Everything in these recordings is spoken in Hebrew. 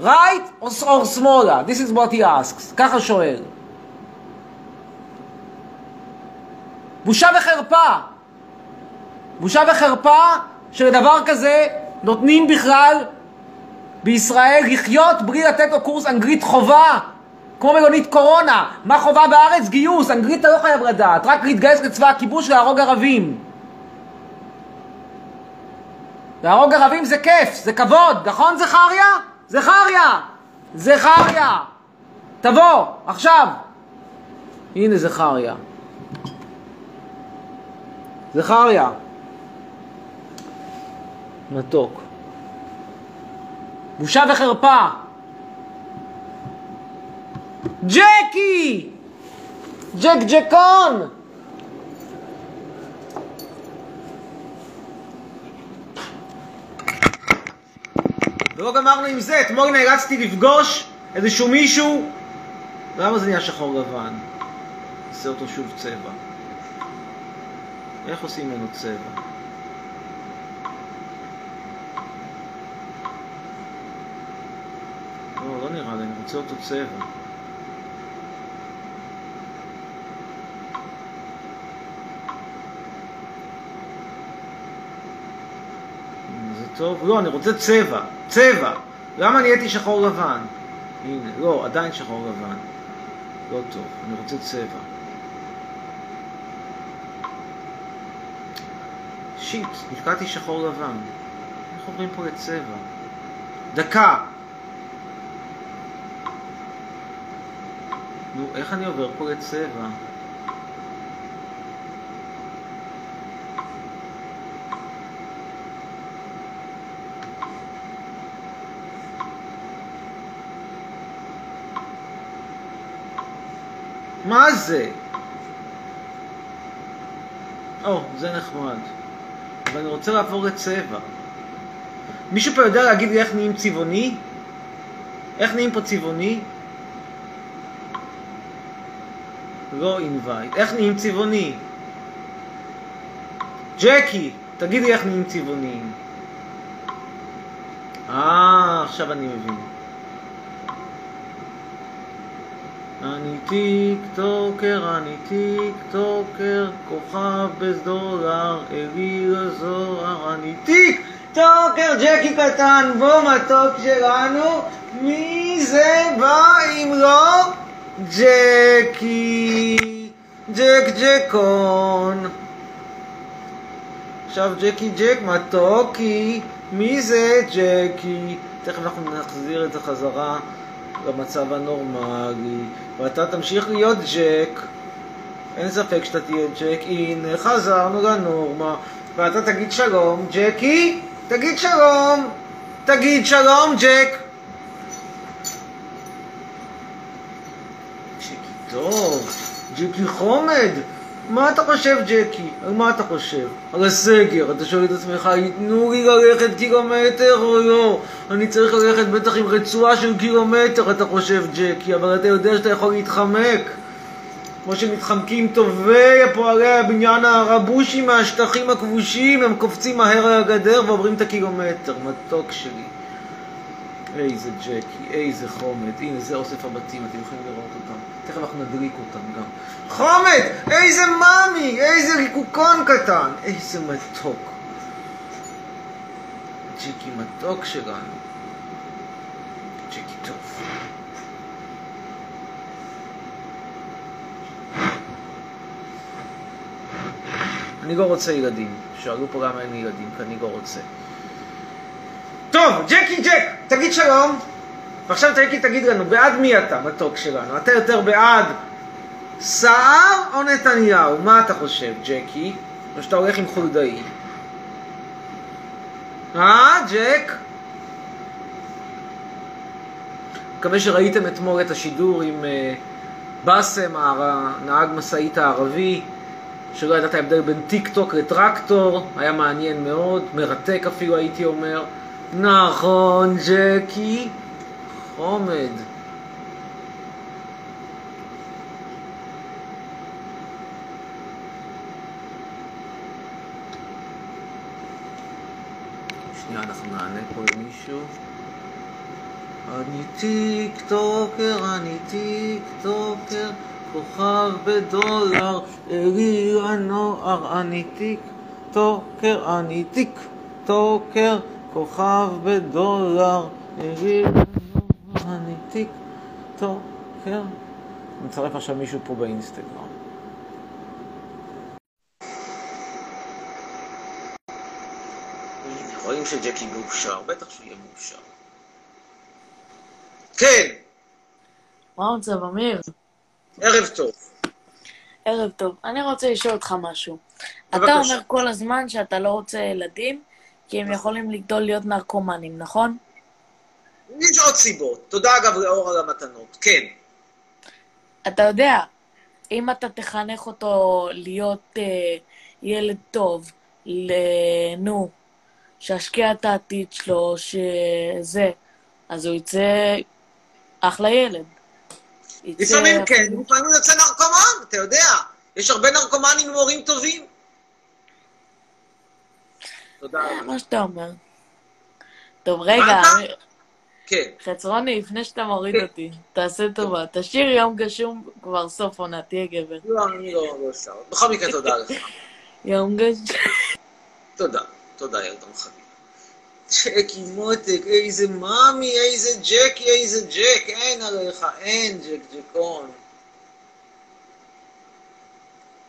Right or, or smaller? This is what he asks. ככה שואל. בושה וחרפה. בושה וחרפה שלדבר כזה נותנים בכלל בישראל לחיות בלי לתת לו קורס אנגלית חובה, כמו מלונית קורונה. מה חובה בארץ? גיוס. אנגלית אתה לא חייב לדעת, רק להתגייס לצבא הכיבוש ולהרוג ערבים. להרוג ערבים זה כיף, זה כבוד, נכון זכריה? זכריה! זכריה! תבוא, עכשיו. הנה זכריה. זכריה. מתוק. בושה וחרפה. ג'קי! ג'ק ג'קון! ולא גמרנו עם זה, אתמול נאלצתי לפגוש איזשהו מישהו, למה זה נהיה שחור לבן? נעשה אותו שוב צבע. איך עושים ממנו צבע? לא, לא נראה לי, אני רוצה אותו צבע. זה טוב? לא, אני רוצה צבע. צבע. למה נהייתי שחור לבן? הנה, לא, עדיין שחור לבן. לא טוב, אני רוצה צבע. שיט, נתקעתי שחור לבן. איך עוברים פה לצבע? דקה. נו, איך אני עובר פה לצבע? מה זה? או, זה נחמד. אבל אני רוצה לעבור לצבע. מישהו פה יודע להגיד לי איך נהיים צבעוני? איך נהיים פה צבעוני? לא אינווייט. איך נהיים צבעוני? ג'קי, תגידי איך נהיים צבעוניים. אה, עכשיו אני מבין. אני טיק טוקר, אני טיק טוקר, כוכב בסדולר, אלי לזוהר, אני טיק טוקר, ג'קי קטן, בוא מתוק שלנו, מי זה בא אם לא ג'קי, ג'ק ג'קון. עכשיו ג'קי ג'ק מתוקי, מי זה ג'קי? תכף אנחנו נחזיר את זה חזרה למצב הנורמלי, ואתה תמשיך להיות ג'ק, אין ספק שאתה תהיה ג'ק, הנה חזרנו לנורמה, ואתה תגיד שלום, ג'קי, תגיד שלום, תגיד שלום ג'ק. ג'קי טוב, ג'קי חומד, מה אתה חושב, ג'קי? על מה אתה חושב? על הסגר. אתה שואל את עצמך, ייתנו לי ללכת קילומטר או לא? אני צריך ללכת בטח עם רצועה של קילומטר, אתה חושב, ג'קי, אבל אתה יודע שאתה יכול להתחמק. כמו שמתחמקים טובי פועלי הבניין הרבושי מהשטחים הכבושים, הם קופצים מהר על הגדר ועוברים את הקילומטר. מתוק שלי. איזה ג'קי, איזה חומד. הנה, זה אוסף הבתים, אתם יכולים לראות אותם. תכף אנחנו נדליק אותם גם. חומד! איזה מאמי! איזה ריקוקון קטן! איזה מתוק. ג'קי מתוק שלנו. ג'קי טוב. אני לא רוצה ילדים. שאלו פה למה אין לי ילדים, כי אני לא רוצה. טוב, ג'קי ג'ק, תגיד שלום. ועכשיו ג'קי תגיד לנו, בעד מי אתה, מתוק שלנו? אתה יותר בעד סער או נתניהו? מה אתה חושב, ג'קי? או שאתה הולך עם חולדאי? אה, ג'ק? מקווה שראיתם אתמול את השידור עם uh, באסם, נהג משאית הערבי, שלא ידעת ההבדל בין טיק טוק לטרקטור, היה מעניין מאוד, מרתק אפילו הייתי אומר. נכון, ג'קי. חומד. שנייה אנחנו נענה פה למישהו. אני טיק טוקר, אני טיק טוקר, כוכב בדולר, אלי הנוער, אני טיק טוקר, אני טיק טוקר, כוכב בדולר, הנוער, אני טיק טוקר. מצרף עכשיו מישהו פה באינסטגרם. רואים שג'קי מאושר, בטח שהוא יהיה מאושר. כן, מה המצב, אמיר? ערב טוב. ערב טוב. אני רוצה לשאול אותך משהו. אתה בבקשה. אומר כל הזמן שאתה לא רוצה ילדים, כי הם יכולים לגדול להיות נרקומנים, נכון? יש עוד סיבות. תודה אגב לאור על המתנות. כן. אתה יודע, אם אתה תחנך אותו להיות אה, ילד טוב, ל... נו, שישקיע את העתיד שלו, שזה, אז הוא יצא אחלה ילד. יצא לפעמים כן, לפעמים הוא יוצא נרקומן, אתה יודע. יש הרבה נרקומנים עם הורים טובים. תודה רבה. מה שאתה אומר. טוב, רגע, כן. חצרוני, לפני שאתה מוריד אותי, תעשה טובה. תשאיר יום גשום, כבר סוף עונה, תהיה גבר. לא, אני לא לא שר. בכל מקרה, תודה לך. יום גשום. תודה. תודה, ילדון חביב. ג'קי מותק, איזה מאמי, איזה ג'קי, איזה ג'ק, אין עליך, אין ג'ק ג'קון.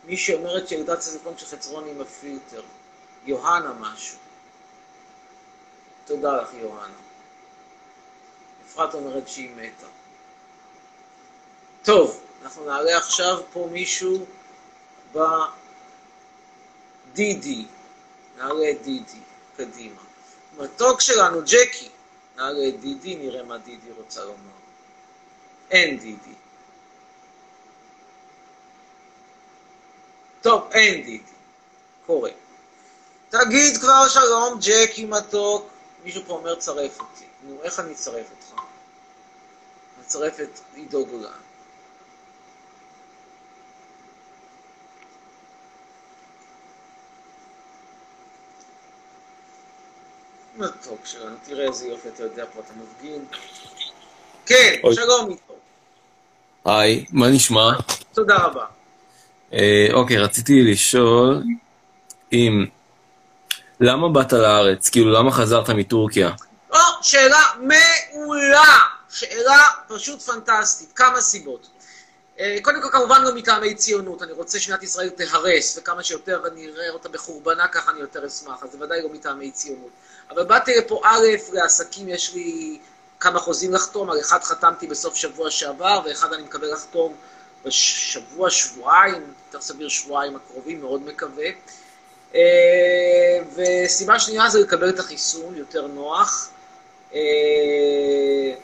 מי שאומרת שילדת סזפון של חצרון עם הפילטר. יוהנה משהו. תודה לך, יוהנה. אפרת אומרת שהיא מתה. טוב, אנחנו נעלה עכשיו פה מישהו בדידי. נעלה את דידי, קדימה. מתוק שלנו, ג'קי. נעלה את דידי, נראה מה דידי רוצה לומר. אין דידי. טוב, אין דידי. קורה. תגיד כבר שלום, ג'קי מתוק. מישהו פה אומר צרף אותי. נו, איך אני אצרף אותך? נצרף את עידו גולן. מתוק שלנו, תראה איזה יופי אתה יודע פה, אתה מפגין. כן, אוי. שלום עידו. היי, מה נשמע? תודה רבה. אה, אוקיי, רציתי לשאול אם... למה באת לארץ? כאילו, למה חזרת מטורקיה? או, שאלה מעולה. שאלה פשוט פנטסטית. כמה סיבות. אה, קודם כל, כמובן לא מטעמי ציונות. אני רוצה שמדינת ישראל תיהרס, וכמה שיותר אני אראה אותה בחורבנה, ככה אני יותר אשמח. אז זה ודאי לא מטעמי ציונות. אבל באתי לפה, א', לעסקים יש לי כמה חוזים לחתום. על אחד חתמתי בסוף שבוע שעבר, ואחד אני מקווה לחתום בשבוע, שבועיים, יותר סביר שבועיים הקרובים, מאוד מקווה. אה, וסיבה שנייה זה לקבל את החיסון, יותר נוח. אה,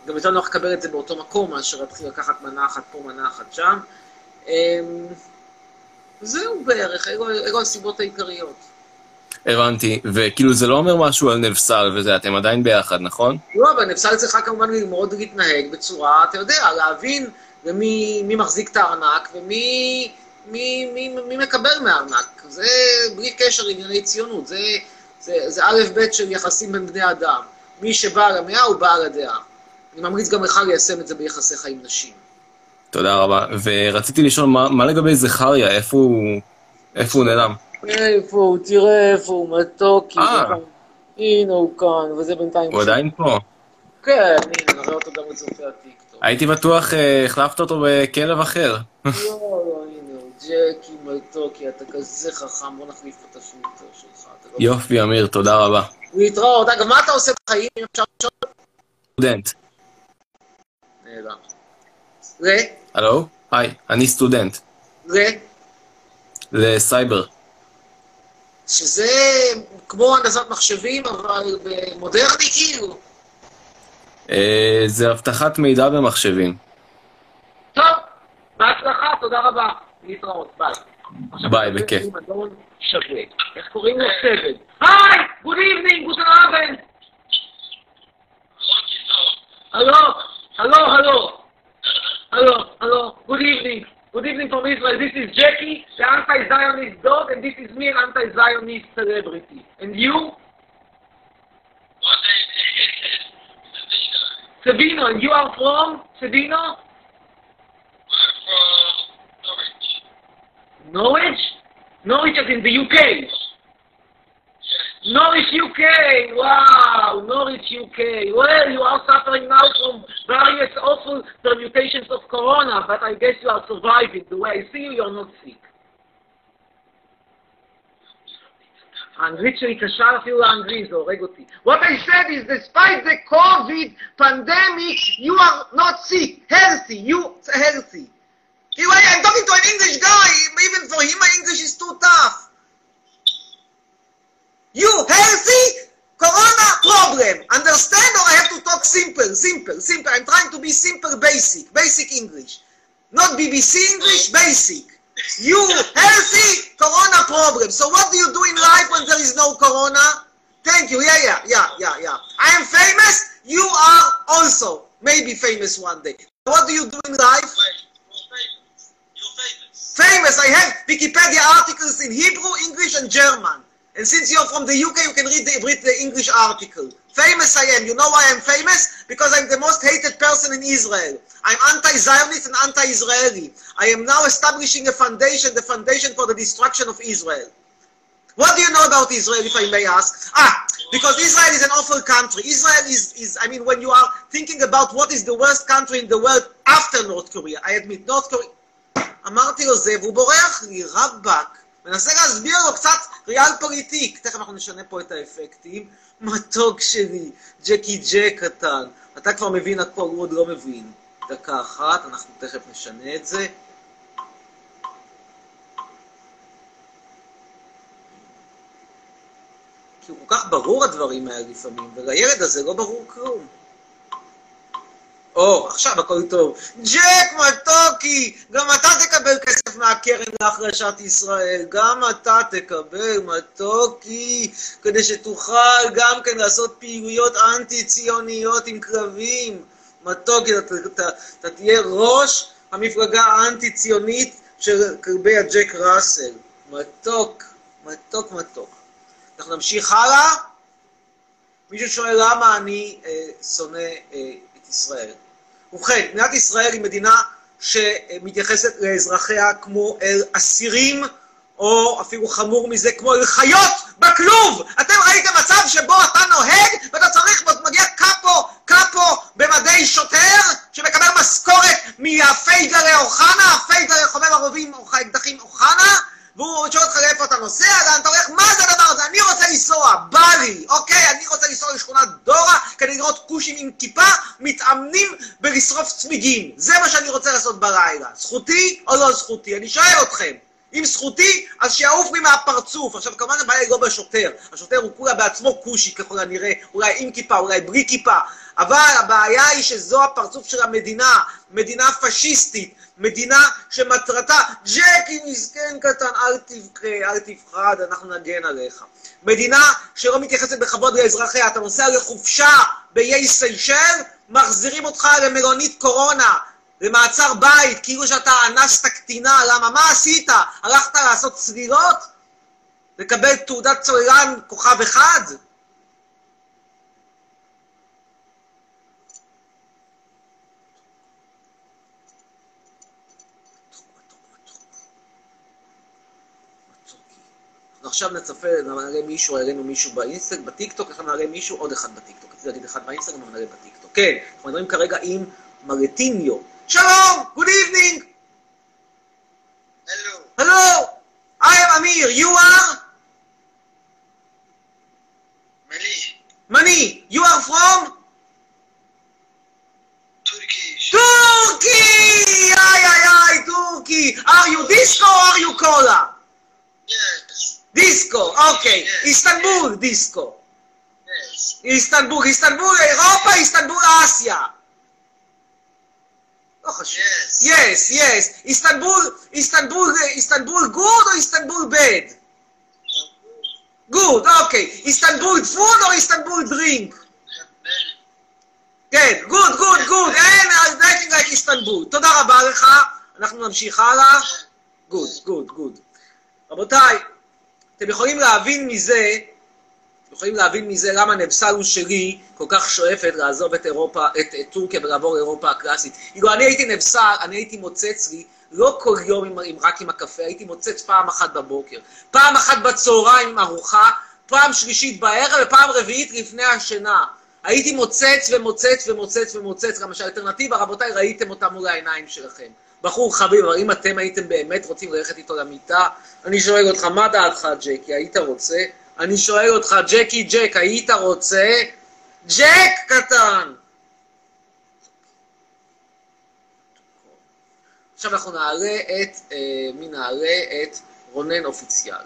גם יותר נוח לקבל את זה באותו מקום, מאשר להתחיל לקחת מנה אחת פה, מנה אחת שם. אה, זהו בערך, אלו אלו הסיבות העיקריות. הבנתי, וכאילו זה לא אומר משהו על נבסל וזה, אתם עדיין ביחד, נכון? לא, אבל נפסל צריכה כמובן ללמוד להתנהג בצורה, אתה יודע, להבין ומי מי מחזיק את הארנק ומי מי, מי, מי מקבל מהארנק. זה בלי קשר לענייני ציונות, זה, זה, זה א' ב' של יחסים בין בני אדם. מי שבעל המאה הוא בעל הדעה. אני ממליץ גם לך ליישם את זה ביחסיך עם נשים. תודה רבה. ורציתי לשאול, מה, מה לגבי זכריה? איפה הוא... איפה הוא נעלם? איפה הוא? תראה איפה הוא, מתוקי. אה. הנה הוא כאן, וזה בינתיים... הוא עדיין פה. כן, הנה, נראה אותו גם לצופי הטיקטוק. הייתי בטוח, אה, החלפת אותו בכלב אחר. לא, ג'קי מלטוקי, אתה כזה חכם, בוא נחליף את הפילטר שלך. לא- יופי, אמיר, תודה רבה. להתראות. אגב, מה אתה עושה בחיים, אם אפשר לשאול? סטודנט. נהדר. ו? הלו? היי, אני סטודנט. ו? לסייבר. שזה כמו הנדסת מחשבים, אבל מודרני כאילו. אה, זה אבטחת מידע במחשבים. טוב, בהצלחה, תודה רבה. להתראות, ביי. עכשיו ביי, נדבר בכיף. עם אדון שווה. איך קוראים לו? סבד. היי! גוד איבנינג, גוטן אבן! הלו, הלו, הלו. Hello, hello. Good evening. Good evening from Israel. This is Jackie, the anti-Zionist dog, and this is me, an anti-Zionist celebrity. And you? Sabino, and you are from Sabino? I'm from Norwich. Norwich? Norwich is in the UK. Yes. Norwich, UK! Wow! Norwich, UK. Well, you are suffering now from various awful permutations of corona, but I guess you are surviving. The way I see you, you're not sick. האנגלית שלי קשה אפילו לאנגלית, זה הורג אותי. What I said is, despite the COVID pandemic, you are not sick, healthy, you healthy. He, I'm talking to an English guy. Even for him, my English is too tough. You healthy? Corona problem. Understand or I have to talk simple, simple, simple. I'm trying to be simple, basic, basic English. Not BBC English, basic. You healthy, corona problem. So what do you do in life when there is no corona? Thank you. Yeah, yeah, yeah, yeah, yeah. I am famous. You are also maybe famous one day. What do you do in life? Famous. I have Wikipedia articles in Hebrew, English, and German. And since you're from the UK, you can read the, read the English article. Famous I am. You know why I'm famous? Because I'm the most hated person in Israel. I'm anti-Zionist and anti-Israeli. I am now establishing a foundation, the foundation for the destruction of Israel. What do you know about Israel, if I may ask? Ah, because Israel is an awful country. Israel is, is, I mean, when you are thinking about what is the worst country in the world after North Korea, I admit, North Korea... אמרתי לו זה, והוא בורח לי, רבאק. מנסה להסביר לו קצת ריאל פוליטיק. תכף אנחנו נשנה פה את האפקטים. מתוק שלי, ג'קי ג'ק קטן. אתה כבר מבין הכל, הוא עוד לא מבין. דקה אחת, אנחנו תכף נשנה את זה. כי הוא כל כך ברור הדברים האלה לפעמים, ולילד הזה לא ברור כלום. או, עכשיו הכל טוב. ג'ק מתוקי, גם אתה תקבל כסף מהקרן להחלשת ישראל, גם אתה תקבל מתוקי, כדי שתוכל גם כן לעשות פעילויות אנטי-ציוניות עם כלבים. מתוקי, אתה, אתה, אתה תהיה ראש המפלגה האנטי-ציונית של כלבי הג'ק ראסל. מתוק, מתוק, מתוק. אנחנו נמשיך הלאה. מישהו שואל למה אני אה, שונא אה, את ישראל. ובכן, מדינת ישראל היא מדינה שמתייחסת לאזרחיה כמו אל אסירים, או אפילו חמור מזה, כמו אל חיות בכלוב! אתם ראיתם מצב שבו אתה נוהג ואתה צריך, מגיע קאפו, קאפו במדי שוטר, שמקבל משכורת מהפייגלה אוחנה, הפייגלה חומר הרובים או האקדחים אוחנה, והוא שואל אותך לאיפה אתה נוסע, לאן אתה הולך, מה זה הדבר הזה? אני רוצה לנסוע, בא לי, אוקיי? אני רוצה לנסוע לשכונת דורה כדי לראות כושים עם כיפה מתאמנים בלשרוף צמיגים. זה מה שאני רוצה לעשות בלילה. זכותי או לא זכותי? אני שואל אתכם. אם זכותי, אז שיעוף לי מהפרצוף. עכשיו, כמובן הבעיה היא לא בשוטר. השוטר הוא כולה בעצמו כושי ככל הנראה, אולי עם כיפה, אולי בלי כיפה. אבל הבעיה היא שזו הפרצוף של המדינה, מדינה פשיסטית, מדינה שמטרתה, ג'קי מסכן קטן, אל תבכה, אל תפחד, אנחנו נגן עליך. מדינה שלא מתייחסת בכבוד לאזרחיה, אתה נוסע לחופשה באיי סיישל, מחזירים אותך למלונית קורונה, למעצר בית, כאילו שאתה אנסת קטינה, למה? מה עשית? הלכת לעשות צלילות? לקבל תעודת צוללן כוכב אחד? עכשיו נצפה, נראה מישהו, העלינו מישהו באינסטגרם, בטיקטוק, עכשיו נראה מישהו, עוד אחד בטיקטוק. רציתי להגיד אחד באינסטגרם, אבל נראה בטיקטוק. כן, אנחנו מדברים כרגע עם מרטיניו. שלום, good evening. Hello. Hello, I am Amir. You are? Mali. Mani. You are from? Turkish. Turkey! Ay, ay, ay, Turkey. Are you disco or are you cola? Yes. Istanbul disco. Yes. איסטנבול, איסטנבול אירופה, איסטנבול אסיה. לא חשוב. Yes. Yes, yes. איסטנבול, איסטנבול, איסטנבול good או איסטנבול bad? good, אוקיי. איסטנבול food או איסטנבול drink? Mali. כן, good, good, good. אין, nothing like איסטנבול. תודה רבה לך. אנחנו נמשיך הלאה. good, good, good. רבותיי, אתם יכולים להבין מזה יכולים להבין מזה למה נבסלו שלי כל כך שואפת לעזוב את אירופה, את, את טורקיה ולעבור לאירופה הקלאסית. אילו אני הייתי נבסל, אני הייתי מוצץ לי, לא כל יום עם, עם, רק עם הקפה, הייתי מוצץ פעם אחת בבוקר, פעם אחת בצהריים עם ארוחה, פעם שלישית בערב ופעם רביעית לפני השינה. הייתי מוצץ ומוצץ ומוצץ ומוצץ, גם שהאלטרנטיבה, רבותיי, ראיתם אותה מול העיניים שלכם. בחור חביב, אם אתם הייתם באמת רוצים ללכת איתו למיטה, אני שואל אותך, מה דעתך, ג'קי? היית רוצה? אני שואל אותך, ג'קי ג'ק, היית רוצה? ג'ק קטן! עכשיו אנחנו נעלה את, אה, מי נעלה? את רונן אופיציאל.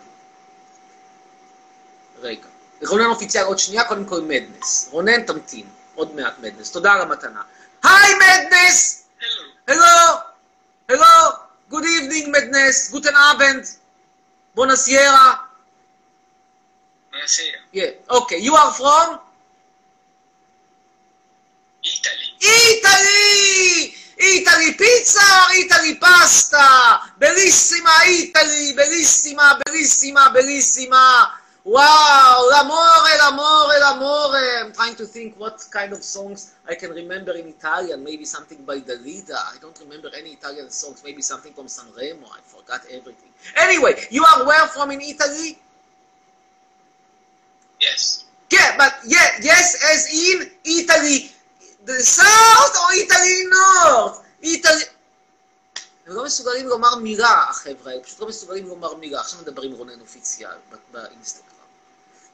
רגע. רונן אופיציאל עוד שנייה, קודם כל מדנס. רונן, תמתין. עוד מעט מדנס. תודה על המתנה. היי מדנס! Hello. Hello! Hello! Good evening, Madness. Guten Abend. Buonasera. Buonasera. Yeah. Okay. You are from Italy. Italy! Italy pizza or Italy pasta? Bellissima Italy, bellissima, bellissima, bellissima. Wow, l'amore, l'amore, l'amore. I'm trying to think what kind of songs I can remember in Italian. Maybe something by Dalida. I don't remember any Italian songs. Maybe something from Sanremo. I forgot everything. Anyway, you are where from in Italy? Yes. Yeah, but yeah, yes, as in Italy, the south or Italy north? Italy... הם לא מסוגלים לומר מילה, החבר'ה, הם פשוט לא מסוגלים לומר מילה. עכשיו נדבר עם רונן אופיציאל באינסטגרם.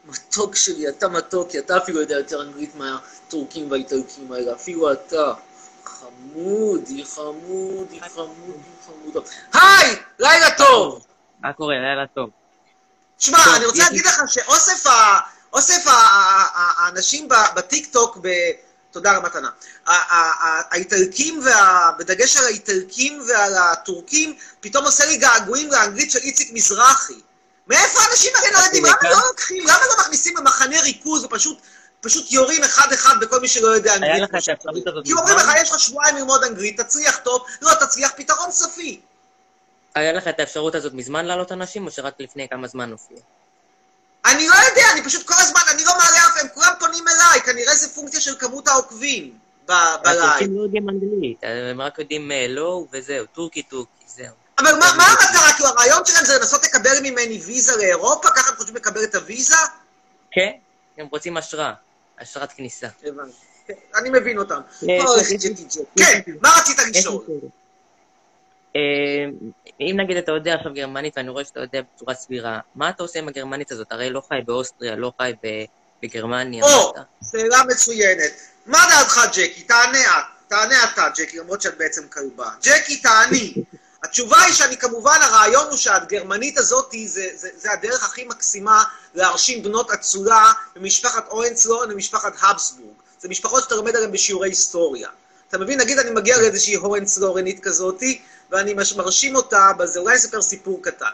מתוק שלי, אתה מתוק, כי אתה אפילו יודע יותר אנגלית מהטורקים והאיטלקים האלה, אפילו אתה. חמודי, חמודי, חמודי, חמודו. היי, לילה טוב. מה קורה? לילה טוב. שמע, אני רוצה להגיד לך שאוסף האנשים בטיקטוק, ב- תודה על המתנה, ה- ה- ה- האיטלקים, וה- בדגש על האיטלקים ועל הטורקים, פתאום עושה לי געגועים לאנגלית של איציק מזרחי. מאיפה האנשים האלה יודעים? למה לא לוקחים, למה לא מכניסים למחנה ריכוז ופשוט פשוט יורים אחד-אחד בכל מי שלא יודע אנגלית? היה לך את? האפשרות הזאת כי אומרים לך? יש לך שבועיים ללמוד אנגלית, תצליח טוב, לא תצליח, פתרון סופי. היה לך את האפשרות הזאת מזמן להעלות אנשים, או שרק לפני כמה זמן הופיע? אני לא יודע, אני פשוט כל הזמן, אני לא מעלה אף, הם כולם פונים אליי, כנראה זה פונקציה של כמות העוקבים ב- בלייב. הטורקים לא יודעים אנגלית, הם רק יודעים אה, לא וזהו, טורקי טורקי, זהו. אבל מה המטרה? כאילו הרעיון שלהם זה לנסות לקבל ממני ויזה לאירופה? ככה הם חושבים לקבל את הוויזה? כן, הם רוצים אשרה, אשרת כניסה. הבנתי. כן, אני מבין אותם. לי- ג'טי ג'ט. כן, מה רצית לשאול? אה, אם נגיד אתה יודע עכשיו גרמנית, ואני רואה שאתה יודע בצורה סבירה, מה אתה עושה עם הגרמנית הזאת? הרי לא חי באוסטריה, לא חי בגרמניה, או? שאלה מצוינת. מה דעתך, ג'קי? תענה את. תענה אתה, ג'קי, למרות שאת בעצם כלבה. ג'קי, תעני. התשובה היא שאני כמובן, הרעיון הוא שהגרמנית הזאת זה, זה, זה הדרך הכי מקסימה להרשים בנות אצולה ממשפחת אורנצלון ומשפחת הבסבורג. זה משפחות שאתה לומד עליהן בשיעורי היסטוריה. אתה מבין? נגיד אני מגיע לאיזושהי הורנצלורנית כזאתי, ואני מרשים אותה בזה, אולי אספר סיפור קטן.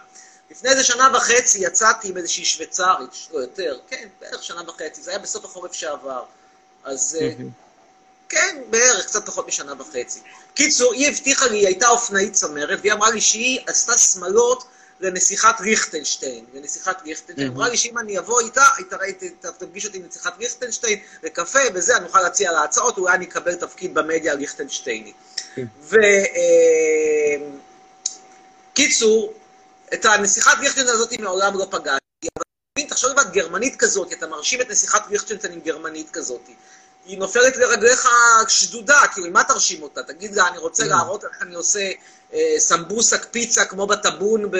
לפני איזה שנה וחצי יצאתי עם איזושהי שוויצרית, לא יותר, כן, בערך שנה וחצי, זה היה בסוף החורף שעבר. אז אה, כן, בערך, קצת פחות משנה וחצי. קיצור, היא הבטיחה לי, היא הייתה אופנאית צמרת, והיא אמרה לי שהיא עשתה שמלות לנסיכת ליכטנשטיין. לנסיכת ליכטנשטיין. Mhm. אמרה לי שאם אני אבוא איתה, היא תפגיש אותי עם נסיכת ליכטנשטיין, לקפה, וזה, אני אוכל להציע לה הצעות, אולי אני אקבל תפקיד במדיה הליכטנשטיינית. כן. ו... אה, את הנסיכת ליכטנשטיין הזאת מעולם לא פגשתי, אבל תבין, תחשוב את גרמנית כזאת, אתה מרשים את נסיכת ליכטנשטיין עם גרמנית כזאת. היא נופלת לרגליך שדודה, כאילו, מה תרשים אותה? תגיד לה, אני רוצה Mm. להראות איך אני עושה אה, סמבוסק פיצה כמו בטאבון, ב...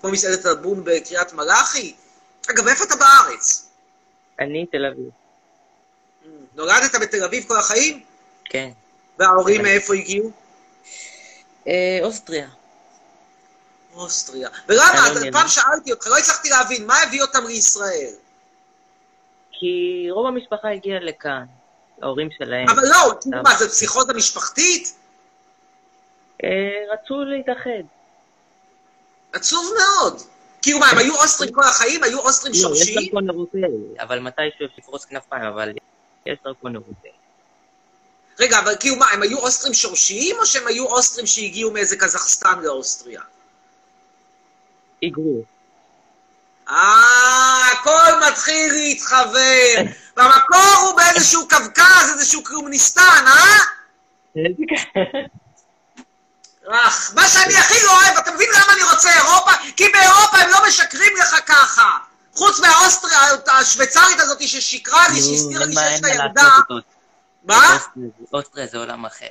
כמו מסעדת טאבון בקריית מלאכי? אגב, איפה אתה בארץ? אני תל אביב, Mm, נולדת בתל אביב כל החיים? כן. וההורים. מאיפה הגיעו? אה, אוסטריה. אוסטריה. ולמה? ילין. פעם שאלתי אותך, לא הצלחתי להבין, מה הביא אותם לישראל? כי רוב המשפחה הגיעה לכאן, ההורים שלהם. אבל לא? מה, זה פסיכוזה משפחתית? אה, רצו להתאחד. עצוב מאוד. כאילו מה, הם היו אוסטרים כל החיים? היו אוסטרים לא, יש שורשיים? דרכון אירופאי, אבל מתישהו יש לפרוס כנפיים, אבל יש דרכון אירופאי. רגע, אבל כאילו מה, הם היו אוסטרים שורשיים, או שהם היו אוסטרים שהגיעו מאיזה קזחסטן לאוסטריה? היגרו. אה, הכל מתחיל להתחבר. והמקור הוא באיזשהו קווקז, איזשהו קומוניסטן, אה? אך, מה שאני הכי לא אוהב, אתה מבין למה אני רוצה אירופה? כי באירופה הם לא משקרים לך ככה. חוץ מהאוסטריה, השוויצרית הזאת ששיקרה לי, שהסתירה לי שיש לה ילדה. מה? אוסטריה- זה עולם אחר.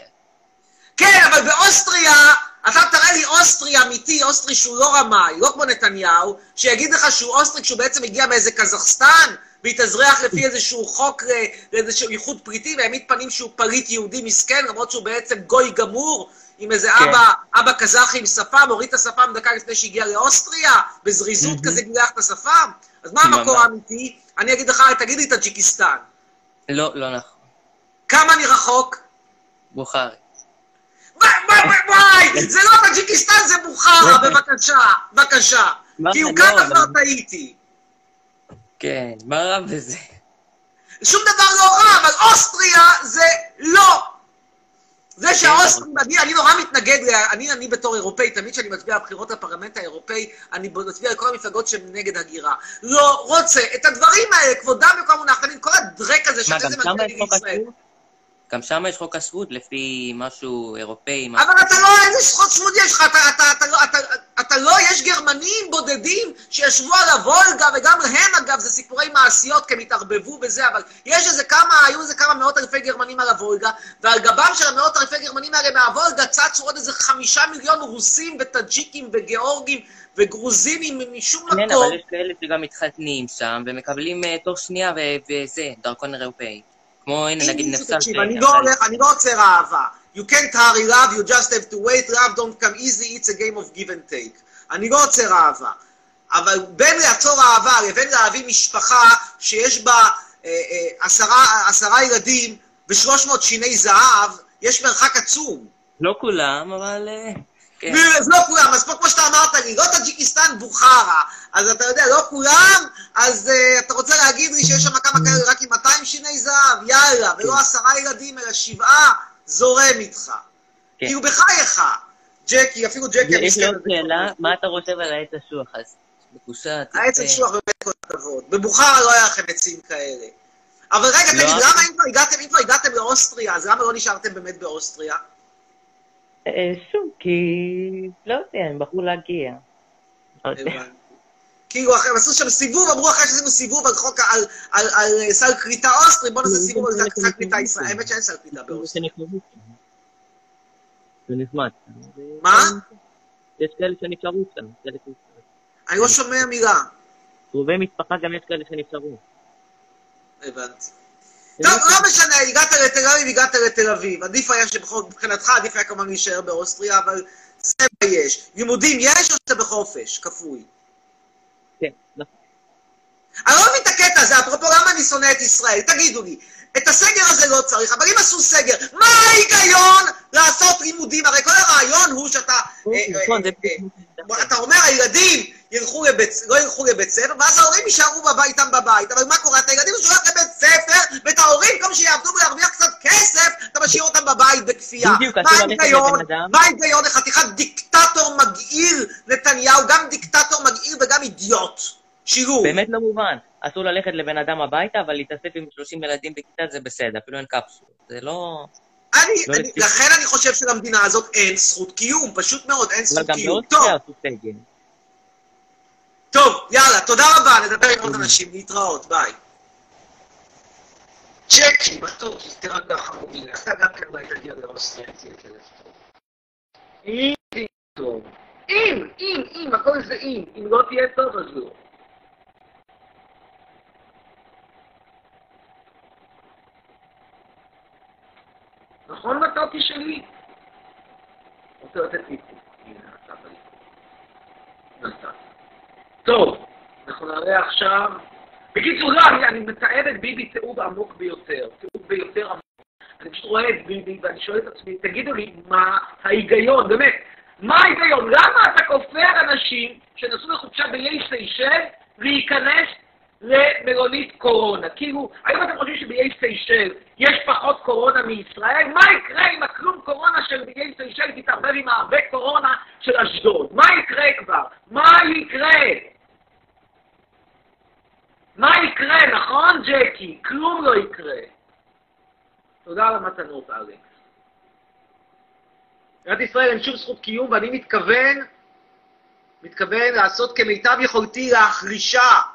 כן, אבל באוסטריה, אתה תראה לי אוסטרי אמיתי, אוסטרי שהוא לא רמאי, לא כמו נתניהו, שיגיד לך שהוא אוסטרי כשהוא בעצם הגיע מאיזה קזחסטן, והתאזרח לפי איזשהו חוק אה, לאיזשהו איחוד פליטים, והעמיד פנים שהוא פליט יהודי מסכן, למרות שהוא בעצם גוי גמור, עם איזה כן. אבא, אבא קזחי עם שפם, הוריד את השפם דקה לפני שהגיע לאוסטריה, בזריזות מהמם. כזה גילח את השפם. אז מה המקור. האמיתי? אני אגיד לך, תגיד לי טאג'יקיסטן. לא, לא נכון. כמה אני רחוק? בוכרי. וואי, וואי, וואי, וואי, זה לא טאג'יקיסטן, זה בוכרה, בבקשה, בבקשה. מה כי הוא לא, אבל- כבר טעיתי. כן, מה רע בזה? שום דבר לא רע, אבל אוסטריה זה לא. זה שהאוסטרים, אני, אני נורא מתנגד, אני, אני בתור אירופאי, תמיד כשאני מצביע בבחירות לפרלמנט האירופאי, אני מצביע לכל המפלגות שהן נגד הגירה. לא רוצה את הדברים האלה, כבודם במקום מונח, אני כל הדרק הזה מה, שאחרי גם זה שם מגיע לישראל. גם שם יש חוק השבות לפי משהו אירופאי. משהו- אבל אתה לא, איזה זכות שבות יש לך, אתה, אתה, אתה, לא- אתה, אתה לא, יש גרמנים בודדים שישבו על הוולגה, וגם הם אגב, זה סיפורי מעשיות, כי הם התערבבו בזה, אבל יש איזה כמה, היו איזה כמה מאות אלפי גרמנים על הוולגה, ועל גבם של המאות אלפי גרמנים האלה מהוולגה צצו עוד איזה חמישה מיליון רוסים וטאג'יקים וגיאורגים וגרוזינים משום כן, מקום. אבל יש כאלה שגם מתחתנים שם ומקבלים אה, תוך שנייה וזה, דרכון אירופאי. כמו, הנה, נגיד נפסל. אני לא אני לא עוצר אהבה. You can't hurry love, you just have to wait, love don't come easy, it's a game of give and take. אני לא עוצר אהבה. אבל בין לעצור אהבה לבין להביא משפחה שיש בה אה, אה, עשרה, עשרה ילדים ושלוש מאות שיני זהב, יש מרחק עצום. לא כולם, אבל... כן. אז לא כולם, אז פה כמו שאתה אמרת לי, לא טאג'יקיסטן, בוכרה. אז אתה יודע, לא כולם, אז uh, אתה רוצה להגיד לי שיש שם כמה כאלה רק עם 200 שיני זהב? יאללה, ולא עשרה ילדים, אלא שבעה, זורם איתך. כן. כאילו בחייך. ג'קי, אפילו ג'קי יש לי עוד שאלה, כבר- מה אתה חושב על העץ אשוח? אז העץ יפה. אשוח באמת כל הכבוד. בבוכרה לא היה לכם עצים כאלה. אבל רגע, לא. תגיד, למה אם כבר הגעתם, אם כבר הגעתם לאוסטריה, אז למה לא נשארתם באמת באוסטריה? אה, שוב, כי... לא יודע, הם בחרו להגיע. לא. כאילו, אחרי- הם עשו שם סיבוב, אמרו אחרי שעשינו סיבוב על חוק, על- על על סל קליטה אוסטרי, בוא נעשה סיבוב על סל קליטה ישראלי. האמת שאין סל קליטה באוסטריה. זה נחמד. מה? יש כאלה שנשארו שם. כאלה שנשארו. אני לא שומע מילה. קרובי משפחה גם יש כאלה שנשארו. הבנתי. טוב, לא משנה, הגעת לתל אביב, הגעת לתל אביב. עדיף היה שבכל, מבחינתך עדיף היה כמובן להישאר באוסטריה, אבל זה מה יש. לימודים יש או שאתה בחופש? כפוי. כן, נכון. אני לא מבין את הקטע הזה, אפרופו למה אני שונא את ישראל. תגידו לי, את הסגר הזה לא צריך, אבל אם עשו סגר, מה ההיגיון לעשות לימודים? הרי כל הרעיון הוא שאתה... אה, נכון, זה אה, אה, אתה אומר, הילדים ילכו לבית, לא ילכו לבית ספר, ואז ההורים יישארו איתם בבית. אבל מה קורה? אתה ילדים שולח לבית ספר, ואת ההורים, במקום שיעבדו ולהרוויח קצת כסף, אתה משאיר אותם בבית בכפייה. בדיוק, מה ההיגיון? מה ההיגיון לחתיכת דיקטטור מגעיל, נתניהו, גם דיקטטור מגעיל וגם אידיוט. שילוב. באמת לא מובן. אסור ללכת לבן אדם הביתה, אבל להתאסף עם 30 ילדים בכיתה זה בסדר, אפילו אין קפסול. זה לא... אני, לא אני, לכן אני חושב שלמדינה הזאת אין זכות קיום, פשוט מאוד, אין אבל זכות גם קיום. טוב, באוסטריה עשו סגל. טוב, יאללה, תודה רבה, נדבר עם עוד אנשים, להתראות, ביי. צ'קי, בטוח, תירגע חמודי, אתה גם כן לא תגיע טוב. אם, אם, אם, הכל זה אם. אם לא תהיה טוב, אז לא. נכון מתוקי שלי? רוצה לתת לי פה. טוב, אנחנו נראה עכשיו... בקיצור, לא, אני, אני מתאר את ביבי תיעוב עמוק ביותר. תיעוב ביותר עמוק. אני פשוט רואה את ביבי ואני שואל את עצמי, תגידו לי, מה ההיגיון, באמת, מה ההיגיון? למה אתה כופה על אנשים שנסעו לחופשה באיי סיישל להיכנס למלונית קורונה? כאילו, האם אתם חושבים שבאיי סיישל יש פחות קורונה מישראל? מה יקרה אם הכלום קורונה של באיי סיישל תתערבב עם הרבה קורונה של אשדוד? מה יקרה כבר? מה יקרה? מה יקרה, נכון, ג'קי? כלום לא יקרה. תודה על המתנות, אלכס. מדינת ישראל אין שום זכות קיום, ואני מתכוון, מתכוון לעשות כמיטב יכולתי להחרישה.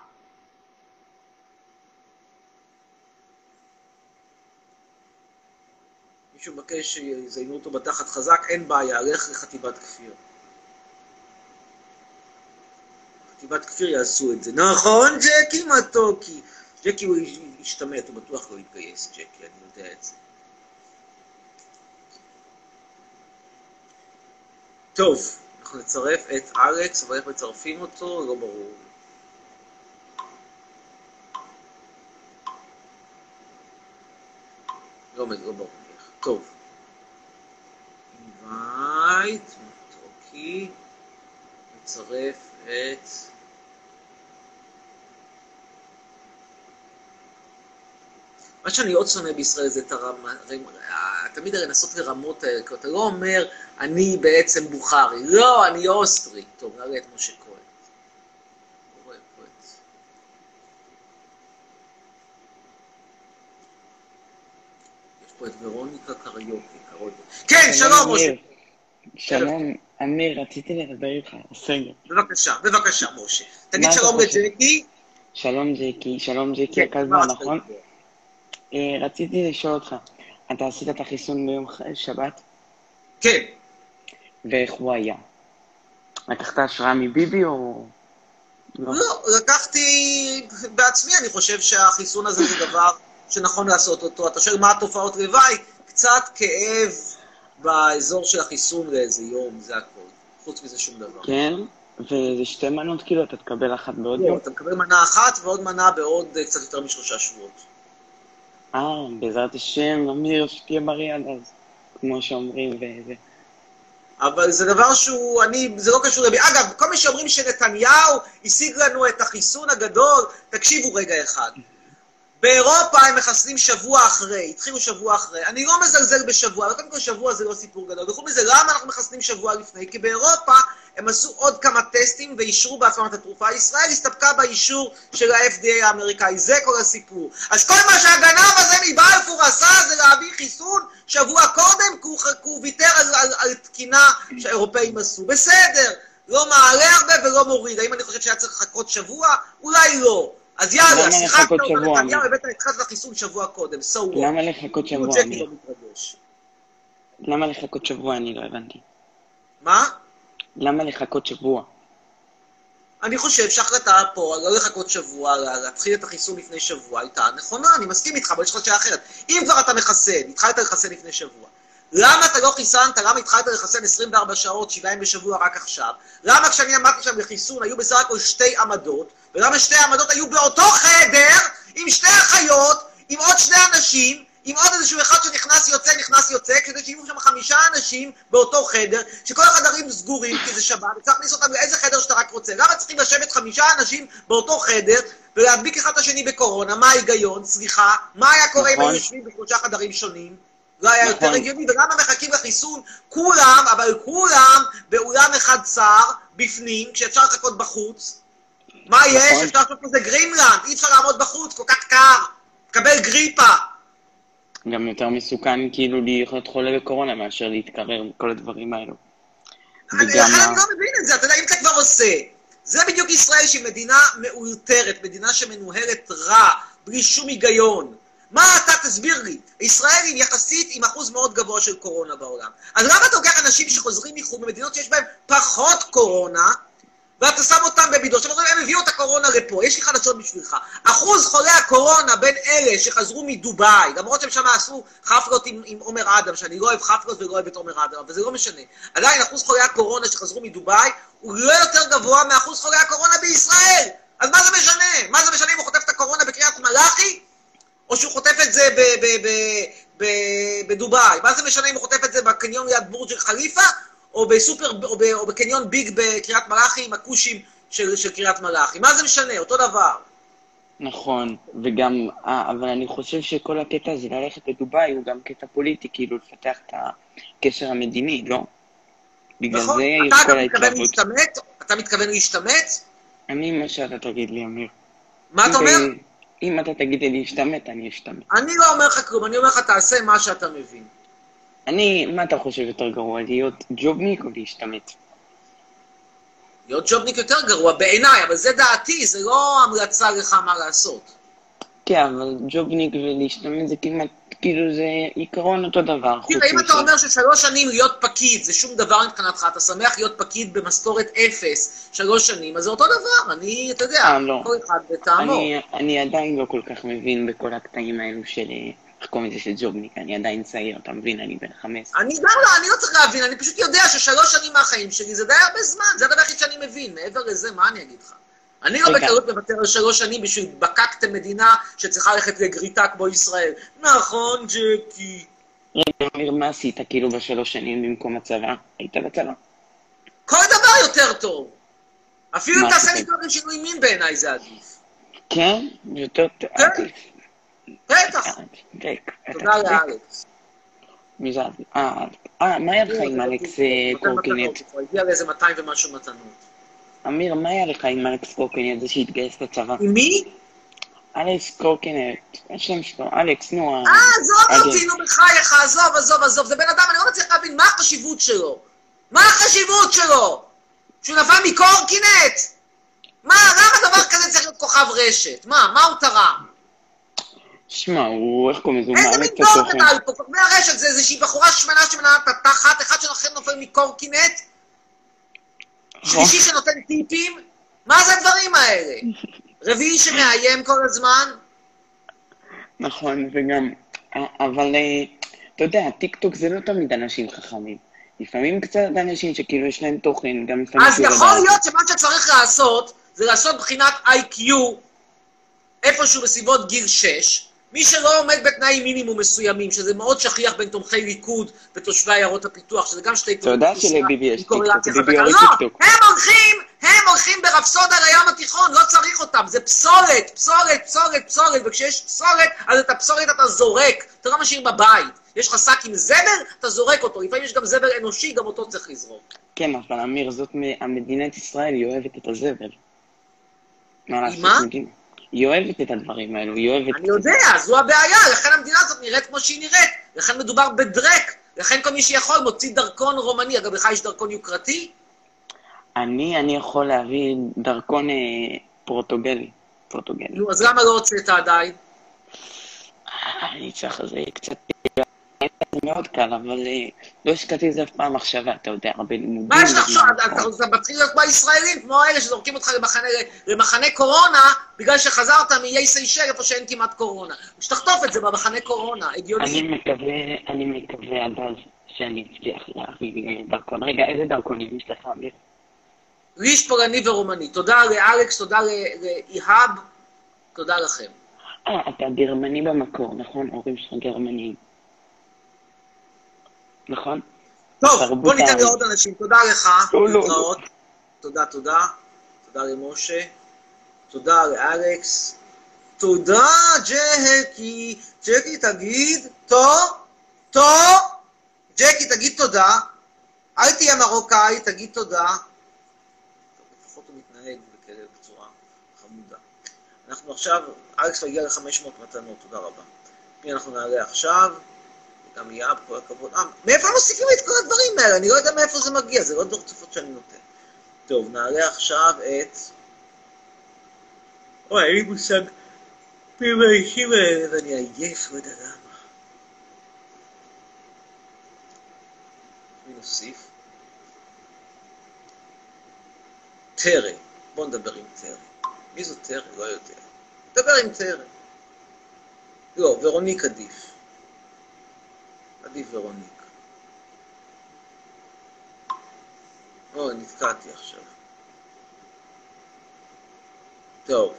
מישהו מבקש שיזיינו אותו בתחת חזק, אין בעיה, לך לחטיבת כפיר. חטיבת כפיר יעשו את זה. נכון, ג'קי מתוקי? ג'קי הוא ישתמט, הוא בטוח לא יתגייס, ג'קי, אני יודע את זה. טוב, אנחנו נצרף את אלכס, אבל איך מצרפים אותו? לא ברור. לא, לא ברור. טוב. invite, מתוקי, נצרף את... מה שאני עוד שונא בישראל זה את הרמה, תמיד לנסות לרמות, כי אתה לא אומר, אני בעצם בוכרי. לא, אני אוסטרי. טוב, נראה את משה כהן. רואה פה את... יש פה את ורוניקה קריוקי. כן, שלום, משה. שלום, אמיר, רציתי לדבר איתך, בסדר. בבקשה, בבקשה, משה. תגיד שלום? לג'קי. שלום ג'קי, שלום ג'קי מה אתה נכון? אה, רציתי לשאול אותך, אתה עשית את החיסון ביום שבת, כן. ואיך הוא היה? לקחת השראה מביבי או... לא. לא, לקחתי בעצמי, אני חושב שהחיסון הזה זה דבר שנכון לעשות אותו. אתה שואל מה התופעות לוואי? קצת כאב באזור של החיסון לאיזה יום, זה הכל. חוץ מזה שום דבר. כן? וזה שתי מנות כאילו, אתה תקבל אחת בעוד לא, יום? אתה מקבל מנה אחת ועוד מנה בעוד אה, קצת יותר משלושה שבועות. אה, בעזרת השם, אמיר, שתהיה בריא עד אז, כמו שאומרים, וזה. אבל זה דבר שהוא, אני, זה לא קשור לבי. אגב, כל מי שאומרים שנתניהו השיג לנו את החיסון הגדול, תקשיבו רגע אחד. באירופה הם מחסנים שבוע אחרי, התחילו שבוע אחרי. אני לא מזלזל בשבוע, אבל קודם כל שבוע זה לא סיפור גדול. וחוץ מזה, למה אנחנו מחסנים שבוע לפני? כי באירופה הם עשו עוד כמה טסטים ואישרו בעצמם את התרופה. ישראל הסתפקה באישור של ה-FDA האמריקאי, זה כל הסיפור. אז כל מה שהגנב הזה מבלפור עשה זה להביא חיסון שבוע קודם, כי הוא, ויתר על, על, על תקינה שהאירופאים עשו. בסדר, לא מעלה הרבה ולא מוריד. האם אני חושב שהיה צריך לחכות שבוע? אולי לא. אז יאללה, שיחקת אותו נתניהו? הבאת התחלת לחיסון שבוע קודם, so what? למה לחכות כאילו שבוע? לא מתרגש. למה לחכות שבוע? אני לא הבנתי. מה? למה לחכות שבוע? אני חושב שההחלטה פה, לא לחכות שבוע, להתחיל את החיסון לפני שבוע, הייתה נכונה, אני מסכים איתך, אבל יש לך שאלה אחרת. אם כבר אתה מחסן, התחלת לחסן לפני שבוע, למה אתה לא חיסנת, למה התחלת לחסן 24 שעות, 7 ימים בשבוע רק עכשיו? למה כשאני עמדתי שם לחיסון היו בסך הכל שתי עמדות, ולמה שתי העמדות היו באותו חדר, עם שתי אחיות, עם עוד שני אנשים, עם עוד איזשהו אחד שנכנס יוצא, נכנס יוצא, כדי שיהיו שם חמישה אנשים באותו חדר, שכל החדרים סגורים כי זה שבת, וצריך להכניס אותם לאיזה חדר שאתה רק רוצה. למה צריכים לשבת חמישה אנשים באותו חדר ולהדביק אחד את השני בקורונה? מה ההיגיון? סליחה. מה היה קורה אם נכון. היו יושבים בשלושה חדרים שונים? לא היה יותר נכון. הגיוני, ולמה מחכים לחיסון? כולם, אבל כולם, באולם אחד צר, בפנים, כשאפשר לחכות בחוץ. מה יש? נכון. אפשר לעשות פה זה גרינלנד, אי אפשר לעמוד בחוץ, כל כך קר. תקבל גריפה. גם יותר מסוכן כאילו להיות חולה בקורונה מאשר להתקרר וכל הדברים האלו. וגם אני לא מבין את זה, אתה יודע, אם אתה כבר עושה, זה בדיוק ישראל שהיא מדינה מאולתרת, מדינה שמנוהלת רע, בלי שום היגיון. מה אתה, תסביר לי, ישראל היא יחסית עם אחוז מאוד גבוה של קורונה בעולם. אז למה אתה לוקח אנשים שחוזרים מחו"ל במדינות שיש בהן פחות קורונה, ואתה שם אותם בבידוד. עכשיו הם הביאו את הקורונה לפה, יש לי חדשות בשבילך. אחוז חולי הקורונה בין אלה שחזרו מדובאי, למרות שהם שם עשו חפלות עם, עם עומר אדם, שאני לא אוהב חפלות ולא אוהב את עומר אדם, אבל זה לא משנה. עדיין אחוז חולי הקורונה שחזרו מדובאי הוא לא יותר גבוה מאחוז חולי הקורונה בישראל. אז מה זה משנה? מה זה משנה אם הוא חוטף את הקורונה בקריית מלאכי, או שהוא חוטף את זה בדובאי? מה זה משנה אם הוא חוטף את זה בקניון ליד בורג' חליפה, או בסופר, או, ב, או בקניון ביג בקריית מלאכי עם הכושים של, של קריית מלאכי. מה זה משנה? אותו דבר. נכון, וגם, אה, אבל אני חושב שכל הקטע הזה ללכת לדובאי הוא גם קטע פוליטי, כאילו לפתח את הקשר המדיני, לא? בגלל נכון? זה אתה יש כל גם מתכוון ההתלהבות. להשתמט? אתה מתכוון להשתמט? אני, מה שאתה תגיד לי, אמיר. מה אתה אומר? אם אתה תגיד לי להשתמט, אני אשתמט. אני לא אומר לך כלום, אני אומר לך, תעשה מה שאתה מבין. אני, מה אתה חושב יותר גרוע, להיות ג'ובניק או להשתמט? להיות ג'ובניק יותר גרוע בעיניי, אבל זה דעתי, זה לא המלצה לך מה לעשות. כן, אבל ג'ובניק ולהשתמט זה כמעט, כאילו זה עיקרון אותו דבר. תראה, אם אתה. אומר ששלוש שנים להיות פקיד זה שום דבר מבחינתך, אתה שמח להיות פקיד במשכורת אפס שלוש שנים, אז זה אותו דבר, אני, אתה יודע, אה, לא. כל אחד בטעמו. אני, עדיין לא כל כך מבין בכל הקטעים האלו של, איך קוראים לזה, של ג'ובניק, אני עדיין צעיר, אתה מבין? אני בן חמש. אני גם לא, אני לא צריך להבין, אני פשוט יודע ששלוש שנים מהחיים שלי זה די הרבה זמן, זה הדבר היחיד שאני מבין, מעבר לזה, מה אני אגיד לך? אני לא. בקלות מוותר על שלוש שנים בשביל התבקקתם מדינה שצריכה ללכת לגריטה כמו ישראל. נכון, ג'קי. רגע, אמיר, מה עשית כאילו בשלוש שנים במקום הצבא? היית בצבא. כל דבר יותר טוב. אפילו אם תעשה עשית? ניתוח לשינוי מין בעיניי זה עדיף. כן? יותר... כן. עדיף. בטח. תודה לאלכס. מי זה? אה, אה, מה היה לך עם אלכס אה, קורקינט? הוא הגיע לאיזה 200 ומשהו מתנות. אמיר, מה היה לך עם אלכס קורקינט, זה שהתגייס לצבא? עם מי? אלכס קורקינט, השם שלו, אלכס, נו. אה, עזוב אותי, אגב. נו בחייך, עזוב, עזוב, עזוב. זה בן אדם, אני לא מצליח להבין מה החשיבות שלו. מה החשיבות שלו? שהוא נפל מקורקינט? מה, למה דבר כזה צריך להיות כוכב רשת? מה, מה הוא תרם? שמע, הוא, איך קוראים לזה? איזה מין דור. גדל פה? כוכבי הרשת זה איזושהי בחורה שמנה שמנה את התחת, אחד שנוחל נופל מקורקינט. שלישי שנותן טיפים? מה זה הדברים האלה? רביעי שמאיים כל הזמן? נכון, וגם, אבל אה, אתה יודע, טיקטוק זה לא תמיד אנשים חכמים. לפעמים קצת אנשים שכאילו יש להם תוכן, גם לפעמים... אז שהוא יכול לדעת. להיות שמה שצריך לעשות, זה לעשות בחינת IQ איפשהו בסביבות גיל 6. מי שלא עומד בתנאי מינימום מסוימים, שזה מאוד שכיח בין תומכי ליכוד ותושבי עיירות הפיתוח, שזה גם שתי אתה יודע שלביבי יש טיקטוק, ביבי לא. הם הולכים, הם הולכים ברפסודה לים התיכון, לא צריך אותם, זה פסולת, פסולת, פסולת, פסולת, וכשיש פסולת, אז את הפסולת אתה זורק, אתה לא משאיר בבית. יש לך שק עם זבל, אתה זורק אותו, לפעמים יש גם זבל אנושי, גם אותו צריך לזרוק. כן, אבל אמיר, זאת מ- המדינת ישראל, היא אוהבת את הזבל. מה היא אוהבת את הדברים האלו, היא אוהבת... אני יודע, זו הבעיה, לכן המדינה הזאת נראית כמו שהיא נראית, לכן מדובר בדרק, לכן כל מי שיכול מוציא דרכון רומני. אגב, לך יש דרכון יוקרתי? אני, אני יכול להביא דרכון אה, פורטוגלי. פורטוגלי. נו, אז למה לא הוצאת עדיין? אני צריך, זה קצת... זה מאוד קל, אבל אה, לא השקעתי על זה אף פעם מחשבה, אתה יודע, הרבה לימודים. מה יש לך? וזמן, אתה- מתחיל להיות כמו הישראלים, כמו אלה שזורקים אותך למחנה- קורונה, בגלל שחזרת מאיי סיישל, איפה שאין כמעט קורונה. שתחטוף את זה במחנה קורונה, אני הגיוני. מקווה, אני מקווה עד אז שאני אצליח להביא אה, דרכון. רגע, איזה דרכונים יש לך, אמיר? לי יש פולני ורומני. תודה לאלכס, תודה לאיהאב, תודה לכם. אה, אתה גרמני במקור, נכון? ההורים שלך גרמנים. נכון? טוב, בוא ניתן. לעוד אנשים. תודה לך, לא, לא, להתראות. תודה, תודה. תודה למשה. תודה לאלכס. תודה, ג'קי. ג'קי, תגיד, טו, טו. ג'קי, תגיד תודה. אל תהיה מרוקאי, תגיד תודה. לפחות הוא מתנהג בכאלה בצורה חמודה. אנחנו עכשיו, אלכס הגיע ל-500 מתנות, תודה רבה. מי אנחנו נעלה עכשיו? גם יאב, כל הכבוד. אה, מאיפה מוסיפים את כל הדברים האלה? אני לא יודע מאיפה זה מגיע, זה לא דורצפות שאני נותן. טוב, נעלה עכשיו את... אוי, אין לי מושג מי האנשים האלה, ואני עייף, לא יודע למה. נוסיף? טרי. בוא נדבר עם טרי. מי זו טרי? לא יודע. נדבר עם טרי. לא, ורוניק עדיף. עדיף ורוניק. אוי, נתקעתי עכשיו. טוב.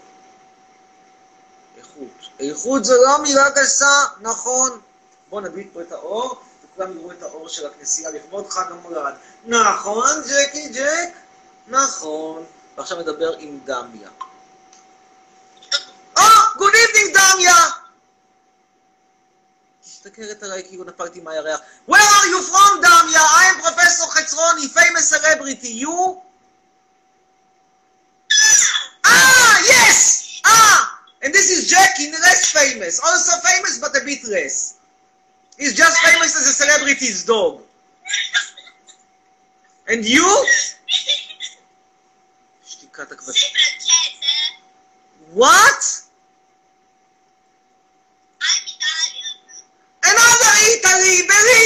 איכות. איכות זו לא מילה גסה, נכון. בואו נדליק פה את האור, וכולם יראו את האור של הכנסייה לכבוד חג המולד. נכון, ג'קי ג'ק? נכון. ועכשיו נדבר עם דמיה. אה, good evening דמיה! מסתכלת עליי כאילו נפלתי מהירח. Where are you from, דמיה? I am פרופסור חצרוני, famous celebrity. You? אה, yes! אה! famous. Also famous, but a bit less. He's just famous as a celebrity's dog. And you? שתיקת הכבשים. What?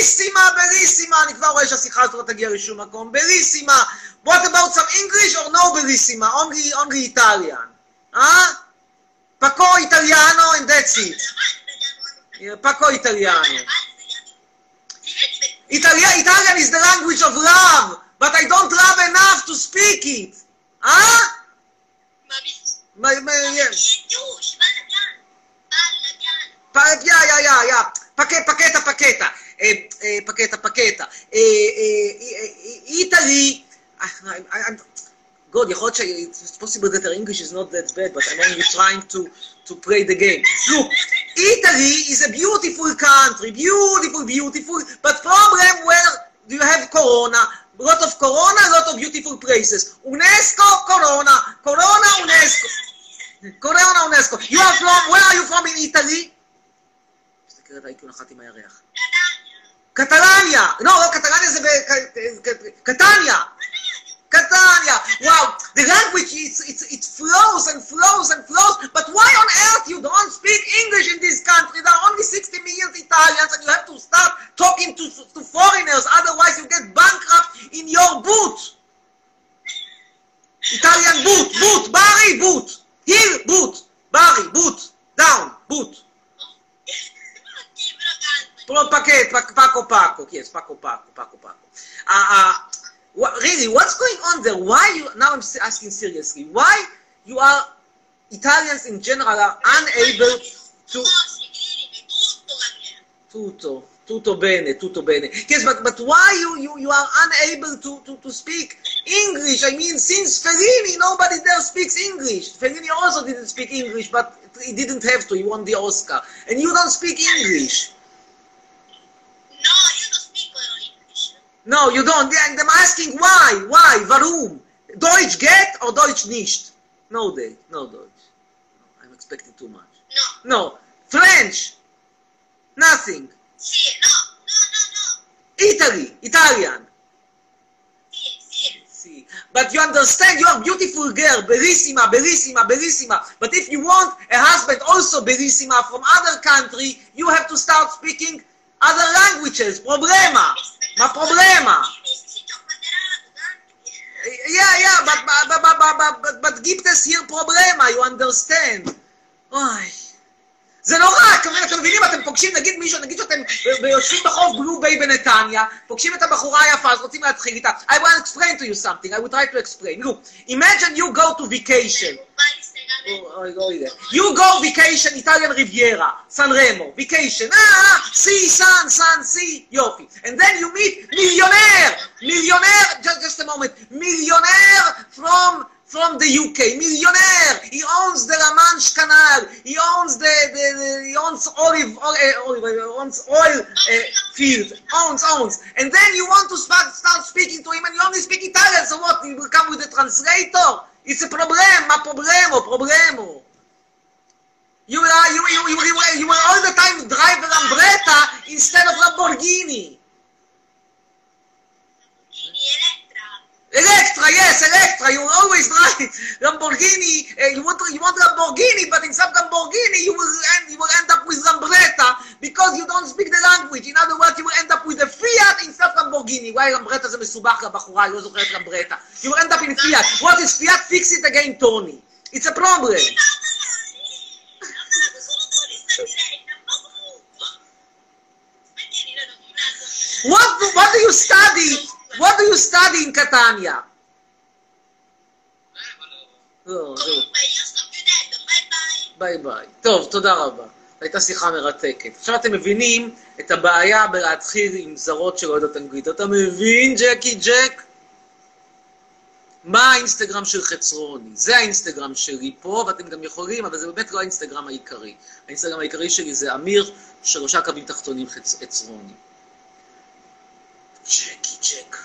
בריסימה, בריסימה, אני כבר רואה שהשיחה הזאת לא תגיע לשום מקום, בריסימה. What about some English or no בריסימה? Only, only Italian. אה? פקו איטליאנו and that's it. פקו איטליאנו. Italia, Italian is the language of love, but I don't love enough to speak it. אה? מה- מה- yes. Pa- yeah, yeah, yeah, yeah. Pake- Paketa, paketa. Eh, eh, paketa, paketa. Eh, eh, eh, Italy, I, I, I'm, God, יכול להיות ש... It's possible that her English is not that bad, but I'm only trying to, to play the game. Look, Italy is a beautiful country, beautiful, beautiful, but problem where you have Corona, lot of Corona, lot of beautiful places. UNESCO, Corona, Corona, UNESCO. Corona, UNESCO. You are from, where are you from in Italy? מסתכל עליי כאילו נחת עם הירח. קטלניה! לא, לא, קטלניה זה בקטניה! קטניה! וואו, the language, it's, it's, it flows and flows and flows, but why on earth you don't speak English in this country? There are only 60 million Italians and you have to start talking to, to foreigners, otherwise you get bankrupt in your boot. Italian boot, boot, Barry, boot. Here, boot. Barry, boot. Down, boot. Pro paquet, pa- Paco Paco, yes, Paco Paco, Paco Paco. Uh, uh, wha- really, what's going on there? Why you, now I'm asking seriously, why you are, Italians in general are unable to, tutto, tutto bene, tutto bene. Yes, but, but why you, you, you are unable to, to, to speak English? I mean, since Fellini, nobody there speaks English. Fellini also didn't speak English, but he didn't have to, he won the Oscar. And you don't speak English. No, you don't. And I'm asking why? Why? Warum? Deutsch get or Deutsch nicht? No, they. No Deutsch. No, I'm expecting too much. No. No. French? Nothing. Si, no. Italy? Italian? See. But you understand, you are a beautiful girl, bellissima, bellissima, bellissima. But if you want a husband also bellissima from other country, you have to start speaking other languages. Problema. Ma problema. Yeah, yeah, but, but, but, but, but, but, gibt es hier Problema, you understand? אוי. זה נורא, אתם אתם מבינים, אתם פוגשים, נגיד מישהו, נגיד שאתם יושבים בחוף בלו ביי בנתניה, פוגשים את הבחורה היפה, אז רוצים להתחיל איתה. I will explain to you something, I will try to explain. Look, imagine you go to vacation. You go vacation, Italian Riviera, San Remo vacation. Ah, ah see, sun, sun, see, yofi. And then you meet millionaire, millionaire, just, just a moment, millionaire from from the UK, millionaire. He owns the La Manche Canal. He owns the, the, the he owns olive, eh, olive, olive owns oil uh, field. Owns, owns. And then you want to start, start speaking to him, and you only speak Italian. So what? You will come with a translator. It's a problem. Ma problemo, problemo. You are you you you, you, will all the time driving a Lambretta instead of Lamborghini. Electra, yes, Electra. You will always drive Lamborghini. Uh, you want you want Lamborghini, but instead of Lamborghini, you will end you will end up with Lambretta because you don't speak the language. In other words, you will end up with a Fiat instead of Lamborghini. Why Lambretta זה מסובך לבחורה, היא לא זוכרת Lambretta. You will end up in Fiat. What is Fiat? Fix it again, Tony. It's a problem. What do, what do you study? What do you study in Catania? לא, זהו. ביי ביי. טוב, תודה רבה. הייתה שיחה מרתקת. עכשיו אתם מבינים את הבעיה בלהתחיל עם זרות שלא יודעות אנגלית. אתה מבין, ג'קי ג'ק? מה האינסטגרם של חצרוני? זה האינסטגרם שלי פה, ואתם גם יכולים, אבל זה באמת לא האינסטגרם העיקרי. האינסטגרם העיקרי שלי זה אמיר, שלושה קווים תחתונים חצ... חצרוני. ג'קי ג'ק.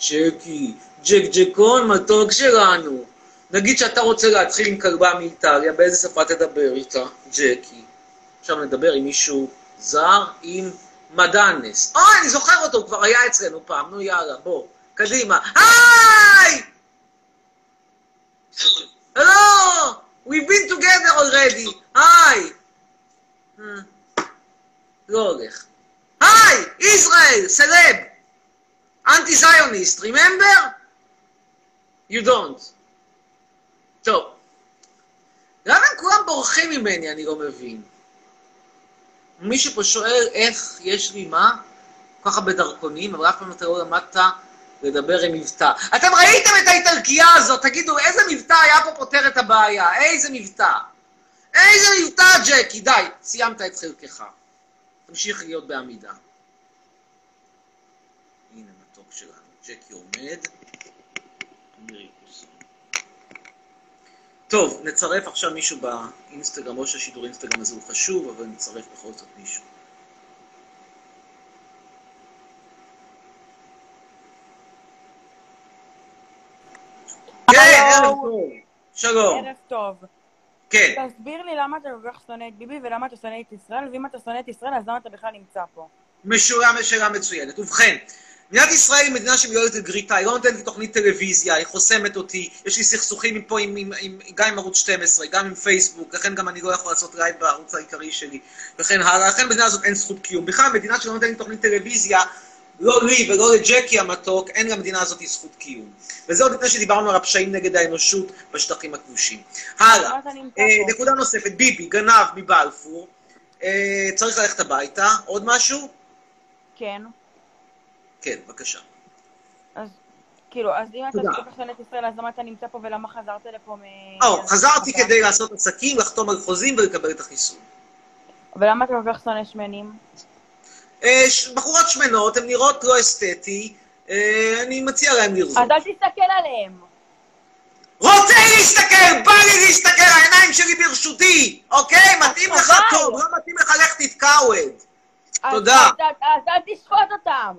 ג'קי, ג'ק ג'קון, מתוק שלנו. נגיד שאתה רוצה להתחיל עם כלבה מאיטליה, באיזה שפה תדבר איתה? ג'קי. עכשיו נדבר עם מישהו זר, עם מדאנס. אוי, אני זוכר אותו, כבר היה אצלנו פעם, נו יאללה, בוא, קדימה. היי! Hello! We've been together already. היי! אה, לא הולך. היי! ישראל! סלב! אנטי זיוניסט, remember? You don't. טוב. למה כולם בורחים ממני, אני לא מבין. מישהו פה שואל איך יש לי מה? כל כך הרבה דרכונים, אבל אף פעם אתה לא למדת לדבר עם מבטא. אתם ראיתם את האיטלקייה הזאת, תגידו, איזה מבטא היה פה פותר את הבעיה? איזה מבטא? איזה מבטא, ג'קי? די, סיימת את חלקך. תמשיך להיות בעמידה. הנה מתוק שלנו, ג'קי עומד. מירי. טוב, נצרף עכשיו מישהו באינסטגרם, או שהשידור אינסטגרם הזה הוא חשוב, אבל נצרף בכל זאת מישהו. כן. שלום. ערב טוב. כן. תסביר לי למה אתה כל כך שונא את ביבי ולמה אתה שונא את ישראל, ואם אתה שונא את ישראל, אז למה אתה בכלל נמצא פה? משורה שאלה מצוינת. ובכן, מדינת ישראל היא מדינה שמיועדת לגריטה, היא לא נותנת לי תוכנית טלוויזיה, היא חוסמת אותי, יש לי סכסוכים פה עם, עם, עם, גם עם ערוץ 12, גם עם פייסבוק, לכן גם אני לא יכול לעשות לייב בערוץ העיקרי שלי, וכן הלאה, לכן במדינה הזאת אין זכות קיום. בכלל, מדינה שלא נותנת לי תוכנית טלוויזיה, לא לי ולא לג'קי המתוק, אין למדינה הזאת זכות קיום. וזה עוד לפני שדיברנו על הפשעים נגד האנושות בשטחים הכבושים. הלאה, אה? נקודה נוספת, ביבי, גנב מבלפור, אה, צריך ללכת הביתה, עוד משהו? כן. כן, בבקשה. אז כאילו, אז אם אתה שונא את ישראל, אז למה אתה נמצא פה ולמה חזרת לפה מ... או, חזרתי אוקיי. כדי לעשות עסקים, לחתום על חוזים ולקבל את החיסון. ולמה אתה כל כך שונא שמנים? אה, בחורות שמנות, הן נראות לא אסתטי, אה, אני מציע להן לרזות. אז אל תסתכל עליהם. רוצה להסתכל, בא לי להסתכל, העיניים שלי ברשותי, אוקיי? מתאים לך. טוב, לא מתאים לך לך תתקע אוהד. אז- תודה. אז- אז אל תשחוט אותם.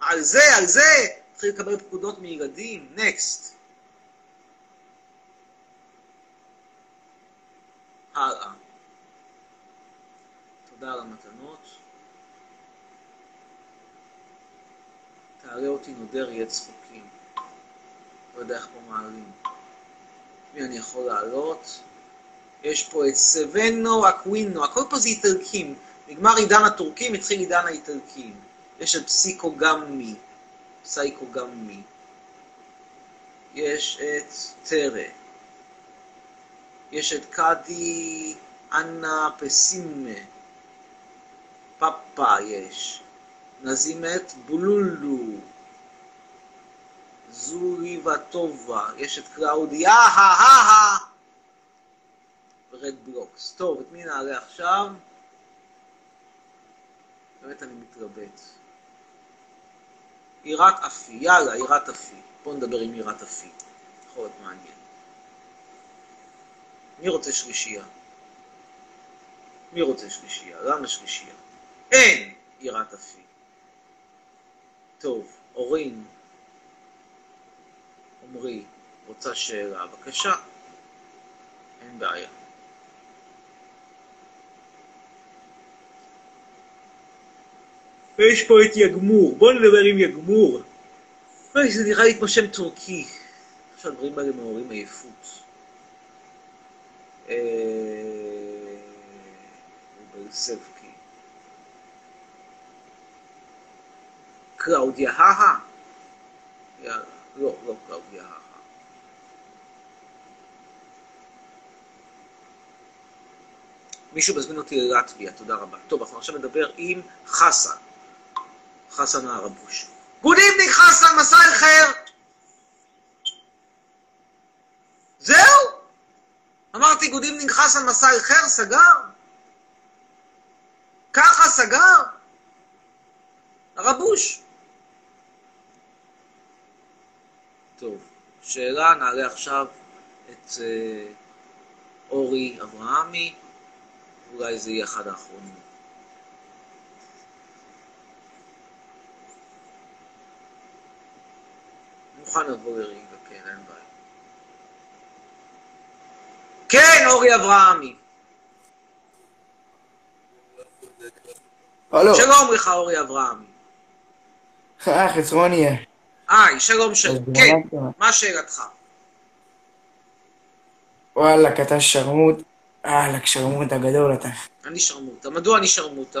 על זה, על זה, התחיל לקבל פקודות מילדים, נקסט. הלאה. תודה על המתנות. תעלה אותי נודר יהיה צחוקים. לא יודע איך פה מעלים. מי אני יכול לעלות? יש פה את סבנו אקווינו, הכל פה זה איטלקים. נגמר עידן הטורקים, התחיל עידן האיטלקים. יש את פסיקוגמי, פסייקוגמי. יש את טרה. יש את קאדי אנה פסימה. פאפה יש. נזימת בולולו. זורי וטובה. יש את קלאודיה, הא ורד בלוקס. טוב, את מי נעלה עכשיו? באמת אני מתלבט. עירת אפי, יאללה, עירת אפי. בואו נדבר עם עירת אפי. יכול להיות מעניין. מי רוצה שלישייה? מי רוצה שלישייה? למה שלישייה? אין עירת אפי. טוב, אורין, עמרי, רוצה שאלה, בבקשה. אין בעיה. ויש פה את יגמור, בואו נדבר עם יגמור. אוי, זה נראה לי כמו שם טורקי. עכשיו הדברים האלה מעוררים עייפות. אה, בלסבקי. קלאודיה הא יאללה, לא, לא קלאודיה הא מישהו מזמין אותי ללטביה, תודה רבה. טוב, אנחנו עכשיו נדבר עם חסן. חסן הערבוש. Good evening חסן, מסע אל! זהו? אמרתי Good evening חסן, מסע אל סגר? ככה סגר? הרבוש. טוב, שאלה, נעלה עכשיו את אה, אורי אברהמי, אולי זה יהיה אחד האחרונים. מוכן לבוא לרגע, כן, אין בעיה. כן, אורי אברהמי. הלו. שלום לך, אורי אברהם. אה, חצרוני. היי, שלום שלום. כן, בוא, מה שאלתך? וואלכ, אתה שרמוט. וואלכ, שרמוט הגדול אתה. אני שרמוטה. מדוע אני שרמוטה?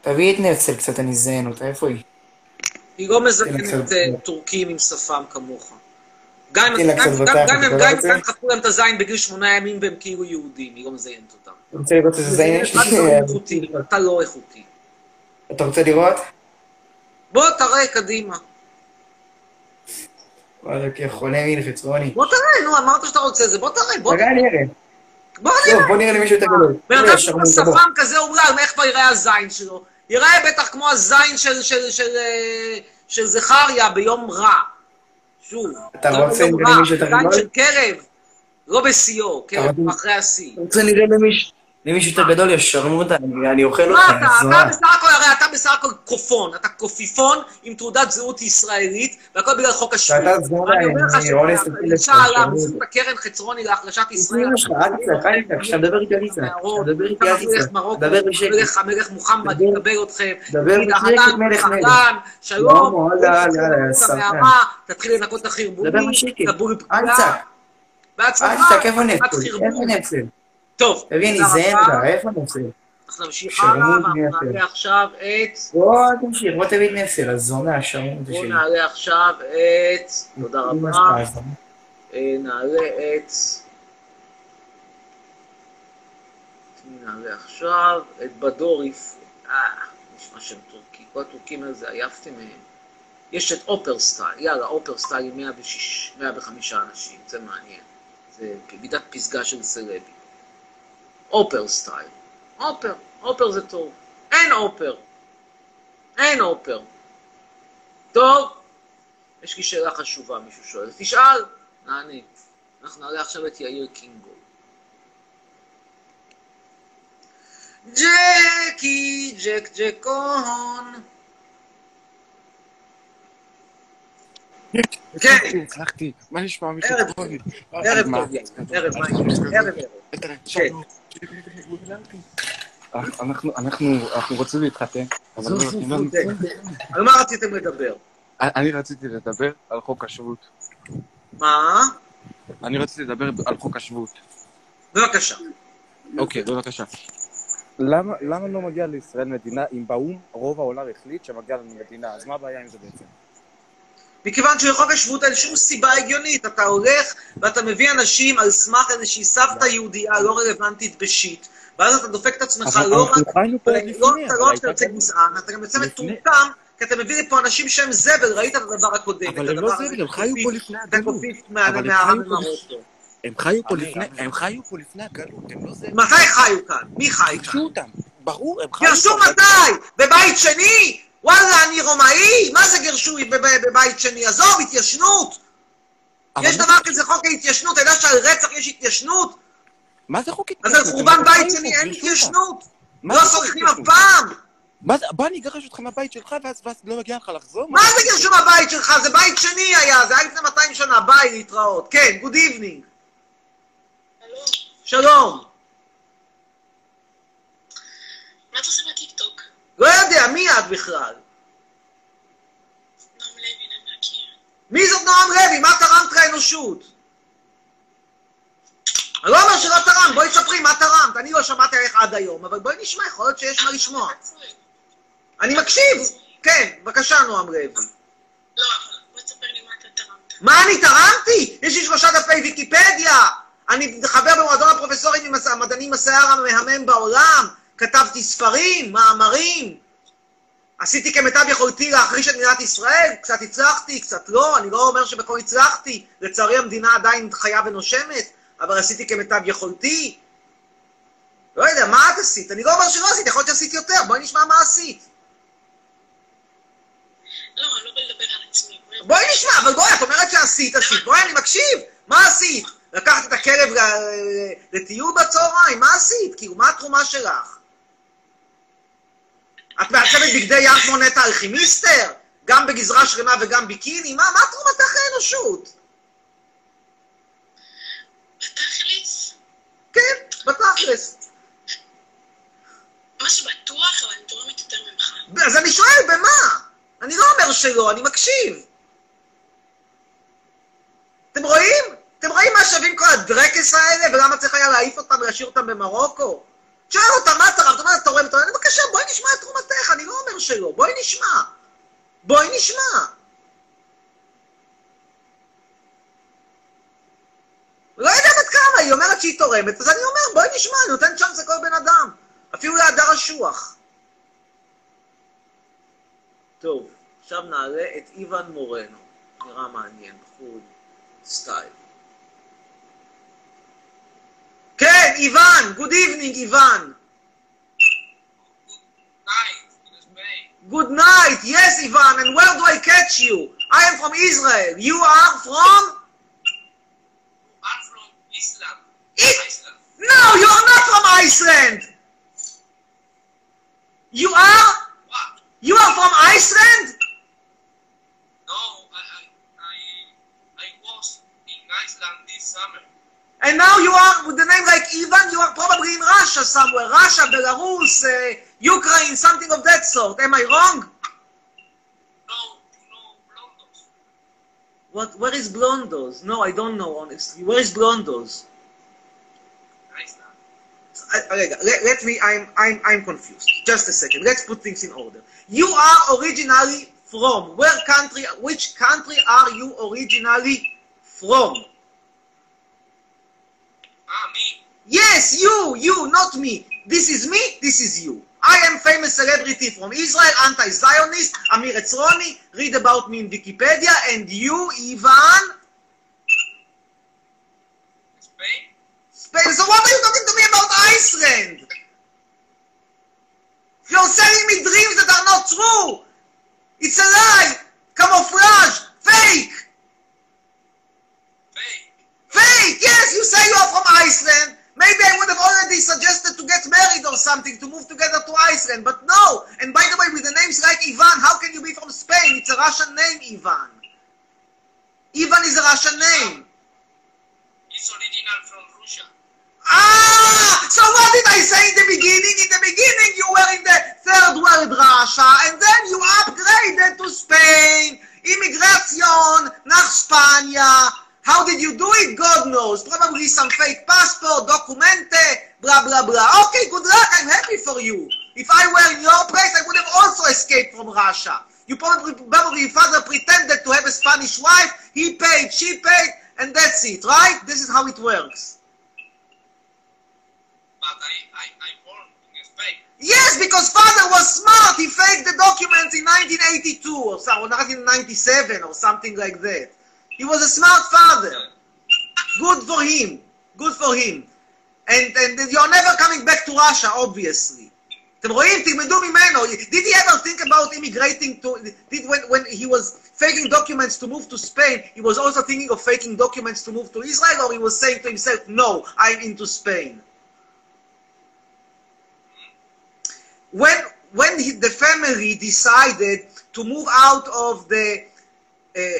תביא את נפצל קצת, אני אזיין אותה, איפה היא? היא לא מזיינת אה, טורקים עם שפם כמוך. גם אם רוצה? אם חתכו להם את הזין בגיל שמונה ימים והם כאילו יהודים, היא לא מזיינת אותם. אתה רוצה לראות איזה זיין יש לא לי? איכותי, אתה לא איכותי. אתה רוצה לראות? בוא תראה קדימה. וואלכ, חולה מין חצרוני. בוא תראה, נו, אמרת שאתה רוצה זה, בוא תראה, בוא אני אראה. בוא טוב, נראה. בוא נראה למישהו יותר גדול. בן תראה, אדם שרמוט, עם בוא. שפם כזה אומלל, איך כבר ייראה הזין שלו? ייראה בטח כמו הזין של- אה, זכריה ביום רע. שוב. אתה לא רוצה ביום נראה רע, מישהו יותר זין גדול? של קרב, לא בשיאו, קרב אחרי השיא. אתה רוצה נראה למישהו... למישהו יותר גדול, יא שרמוטה, אני אוכל אותך, מה אתה. אתה בסך הכל, הרי אתה בסך הכל קופון, אתה קופיפון עם תעודת זהות ישראלית, והכל בגלל חוק השבות. אני אומר לך שאישה עליו. בזכות הקרן חצרוני להחלשת ישראל. כשאתה מדבר איתי. המערות, כשאתה מדבר איתי תצעק. מרוקו, דבר בשקט. המלך- מוחמד דבר- יקבל אתכם. דבר בשקט, אהלן, מלך מלך. שלום, הלאה, סרטן. המערה, תתחיל לנקות את החרבונים, דבר בשקט. אל תצעק. בהצלחה, אל תצעק, איפה? חרבון. איפה נפצל? טוב, תודה זיין רבה. אותה, איפה נפצל? אנחנו נמשיך הלאה, ואנחנו. נעלה עכשיו את... בוא, תמשיך, בוא תביא את נפצל, הזונה, השרמוטה בואו שלי. נעלה עכשיו את... תודה רבה. אה, נעלה את... נעלה עכשיו? את בדוריף. אה, נשמע שם טורקי. כל הטורקים האלה זה עייפתי מהם. יש את אופר סטייל. יאללה, אופר סטייל עם 106, 105 אנשים. זה מעניין. זה כבידת פסגה של סלבי. אופר סטייל. אופר. אופר זה טוב. אין אופר. אין אופר. טוב, יש לי שאלה חשובה, מישהו שואל. תשאל, נענה. אנחנו נעלה עכשיו את יאיר קינגו. ג'קי, ג'ק ג'קון. כן, הצלחתי, מה נשמע ערב טוב, ערב? טוב, ערב, מה אנחנו, אנחנו, אנחנו רוצים להתחתן, אבל לא נותנים לנו... על מה רציתם לדבר? אני רציתי לדבר על חוק השבות. מה? אני רציתי לדבר על חוק השבות. בבקשה. אוקיי, בבקשה. למה, למה לא מגיע לישראל מדינה אם באו"ם רוב העולם החליט שמגיע לנו מדינה? אז מה הבעיה עם זה בעצם? מכיוון שלחוק השבות אין שום סיבה הגיונית. אתה הולך ואתה מביא אנשים על סמך איזושהי סבתא יהודייה לא רלוונטית בשיט, ואז אתה דופק את עצמך אבל לא אנחנו רק... חיינו פה עוד לא לפני, אתה אבל לא רק יוצא גזען, אתה גם יוצא מטומטם, כי אתה מביא לפה אנשים שהם זבל, ראית את הדבר הקודם. אבל הם לא זבל, הם חיו פה לפני הגלות. אבל הם חיו פה פה לפני, הם חיו פה לפני הגלות, הם לא זה... מתי חיו כאן? מי חי כאן? גירשו אותם, ברור, הם חיו גירשו פה. מתי? בבית שני? וואלה, אני רומאי? מה זה גירשו בב- בבית שני? עזוב, התיישנות. יש דבר כזה חוק ההתיישנות, אתה יודע שעל רצח יש התיישנות? מה זה חוק אז התיישנות? על חורבן בית שני פה, אין. התיישנות. מה לא סולחים אף? פעם. מה זה, בוא אני אגרש אותך מהבית שלך ואז ואז לא מגיע לך לחזור? מה זה גירשו מהבית שלך? זה בית שני היה, זה היה לפני 200 שנה, ביי, להתראות. כן, good evening. שלום. מה אתה עושה בטיקטוק? לא יודע, מי את בכלל? מי זאת נועם לוי? מה תרמת לאנושות? אני לא אומר שלא תרמת, בואי תספרי מה תרמת. אני לא שמעתי עליך עד היום, אבל בואי נשמע, יכול להיות שיש מה לשמוע. אני מקשיב. כן, בבקשה, נועם לוי. לא, אבל בוא תספר לי מה אתה תרמת. מה אני תרמתי? יש לי שלושה דפי ויקיפדיה. אני חבר במועדון הפרופסורים עם המדענים השיער המהמם בעולם. כתבתי ספרים, מאמרים. עשיתי כמיטב יכולתי להחריש את מדינת ישראל. קצת הצלחתי, קצת לא. אני לא אומר שבכל הצלחתי. לצערי המדינה עדיין חיה ונושמת, אבל עשיתי כמיטב יכולתי. לא יודע, מה את עשית? אני לא אומר שלא עשית, יכול להיות שעשית יותר. בואי נשמע מה עשית. לא, לא על עצמי. בואי נשמע, אבל בואי, את אומרת שעשית, עשית. בואי, אני מקשיב. מה עשית? לקחת את הכלב לטיול בצהריים? מה עשית? כאילו, מה התרומה שלך? את מעצבת בגדי ים כמו נטע אלכימיסטר? גם בגזרה שלמה וגם ביקיני? מה, מה תרומתך לאנושות? בתכלס, כן, בתכלס. מה שבטוח אבל אני תורמת יותר ממך. אז אני שואל, במה? אני לא אומר שלא, אני מקשיב. אתם רואים? אתם רואים מה שווים כל הדרקס האלה, ולמה צריך היה להעיף אותם ולהשאיר אותם במרוקו? שואל אותם, מה תרמת? מה אתה תורמת? אני בבקשה, בואי נשמע את תרומתך, אני לא אומר שלא, בואי נשמע. בואי נשמע. לא יודע בת כמה, היא אומרת שהיא תורמת, אז אני אומר, בואי נשמע, אני נותן צ'אנס לכל בן אדם. אפילו להדר אשוח. טוב, עכשיו נעלה את איוון מורנו. נראה מעניין, בחור סטייל. have Ivan. Good evening, Ivan. Good night. Yes, Ivan. And where do I catch you? I am from Israel. You are from? I'm from Islam. Iceland. No, you are not from Iceland. You are? What? You are from Iceland? No, I, I, I, I was in Iceland this summer. And now you are with the name like Ivan, you are probably in Russia somewhere. Russia, Belarus, uh, Ukraine, something of that sort. Am I wrong? No, no, Blondos. What? Where is Blondos? No, I don't know, honestly. Where is Blondos? I- let, let me, I'm, I'm, I'm confused. Just a second. Let's put things in order. You are originally from, where country, which country are you originally from? Ah, me. Yes, you, you, not me. This is me, this is you. I am famous celebrity from Israel, anti-Zionist, Amir Etzroni. Read about me in Wikipedia. And you, Ivan, Spain? Spain. So what are you talking to me about Iceland? You're selling me dreams that are not true. It's a lie. Camouflage. Fake. Fake. Fake. Yes, you say you are from Iceland. Maybe I would have already suggested to get married or something to move together to Iceland, but no. And by the way, with the names like Ivan, how can you be from Spain? It's a Russian name, Ivan. Ivan is a Russian name. It's original from Russia. Ah! So what did I say in the beginning? In the beginning you were in the third world Russia, and then you upgraded to Spain. Immigration nach Spania. How did you do it? God knows. Probably some fake passport, documente, blah, blah, blah. Okay, good luck. I'm happy for you. If I were in your place, I would have also escaped from Russia. You probably, probably father pretended to have a Spanish wife. He paid, she paid, and that's it, right? This is how it works. But I, I, I born in Spain. Yes, because father was smart. He faked the documents in 1982 or so, or 1997 or something like that. He was a smart father. Good for him. Good for him. And, and you're never coming back to Russia, obviously. אתם רואים? תלמדו ממנו. Did he ever think about immigrating to... Did when, when he was faking documents to move to Spain, he was also thinking of faking documents to move to Israel, or he was saying to himself, no, I'm into Spain? when when he, the family decided to move out of the uh,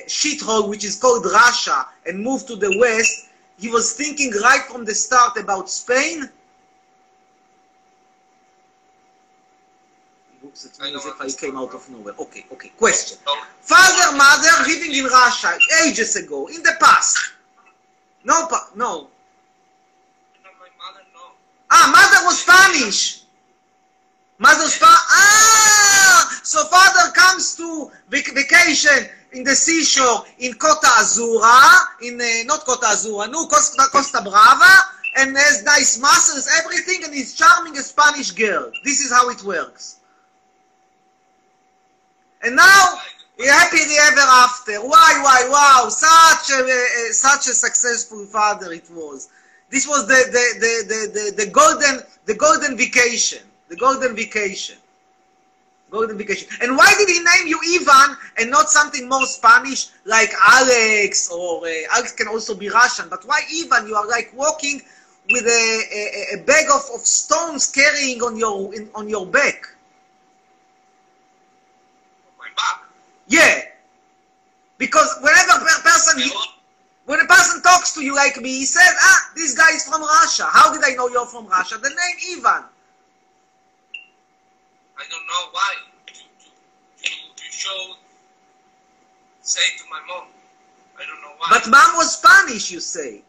shithole which is called Russia and moved to the west, he was thinking right from the start about Spain. Looks at me as if I came out of nowhere. Okay, okay. Question. Father, mother living in Russia ages ago, in the past. No, pa- no. Mother, no. Ah, mother was Spanish. Mother's fa- ah, so father comes to vac- vacation in the seashore in Costa Azura, in uh, not Costa Azura, no Costa, Costa Brava, and has nice muscles, everything, and he's charming a Spanish girl. This is how it works. And now, happily ever after. Why, why, wow! Such a uh, such a successful father it was. This was the the, the, the, the, the golden the golden vacation. The golden vacation. Golden vacation. And why did he name you Ivan and not something more Spanish like Alex or uh, Alex can also be Russian? But why Ivan? You are like walking with a, a, a bag of, of stones carrying on your in, on your back. My back. Yeah. Because whenever a person when a person talks to you like me, he says, "Ah, this guy is from Russia." How did I know you're from Russia? The name Ivan. I don't know why, to, show, say to my mom. I don't know why. But mom was Spanish, you say.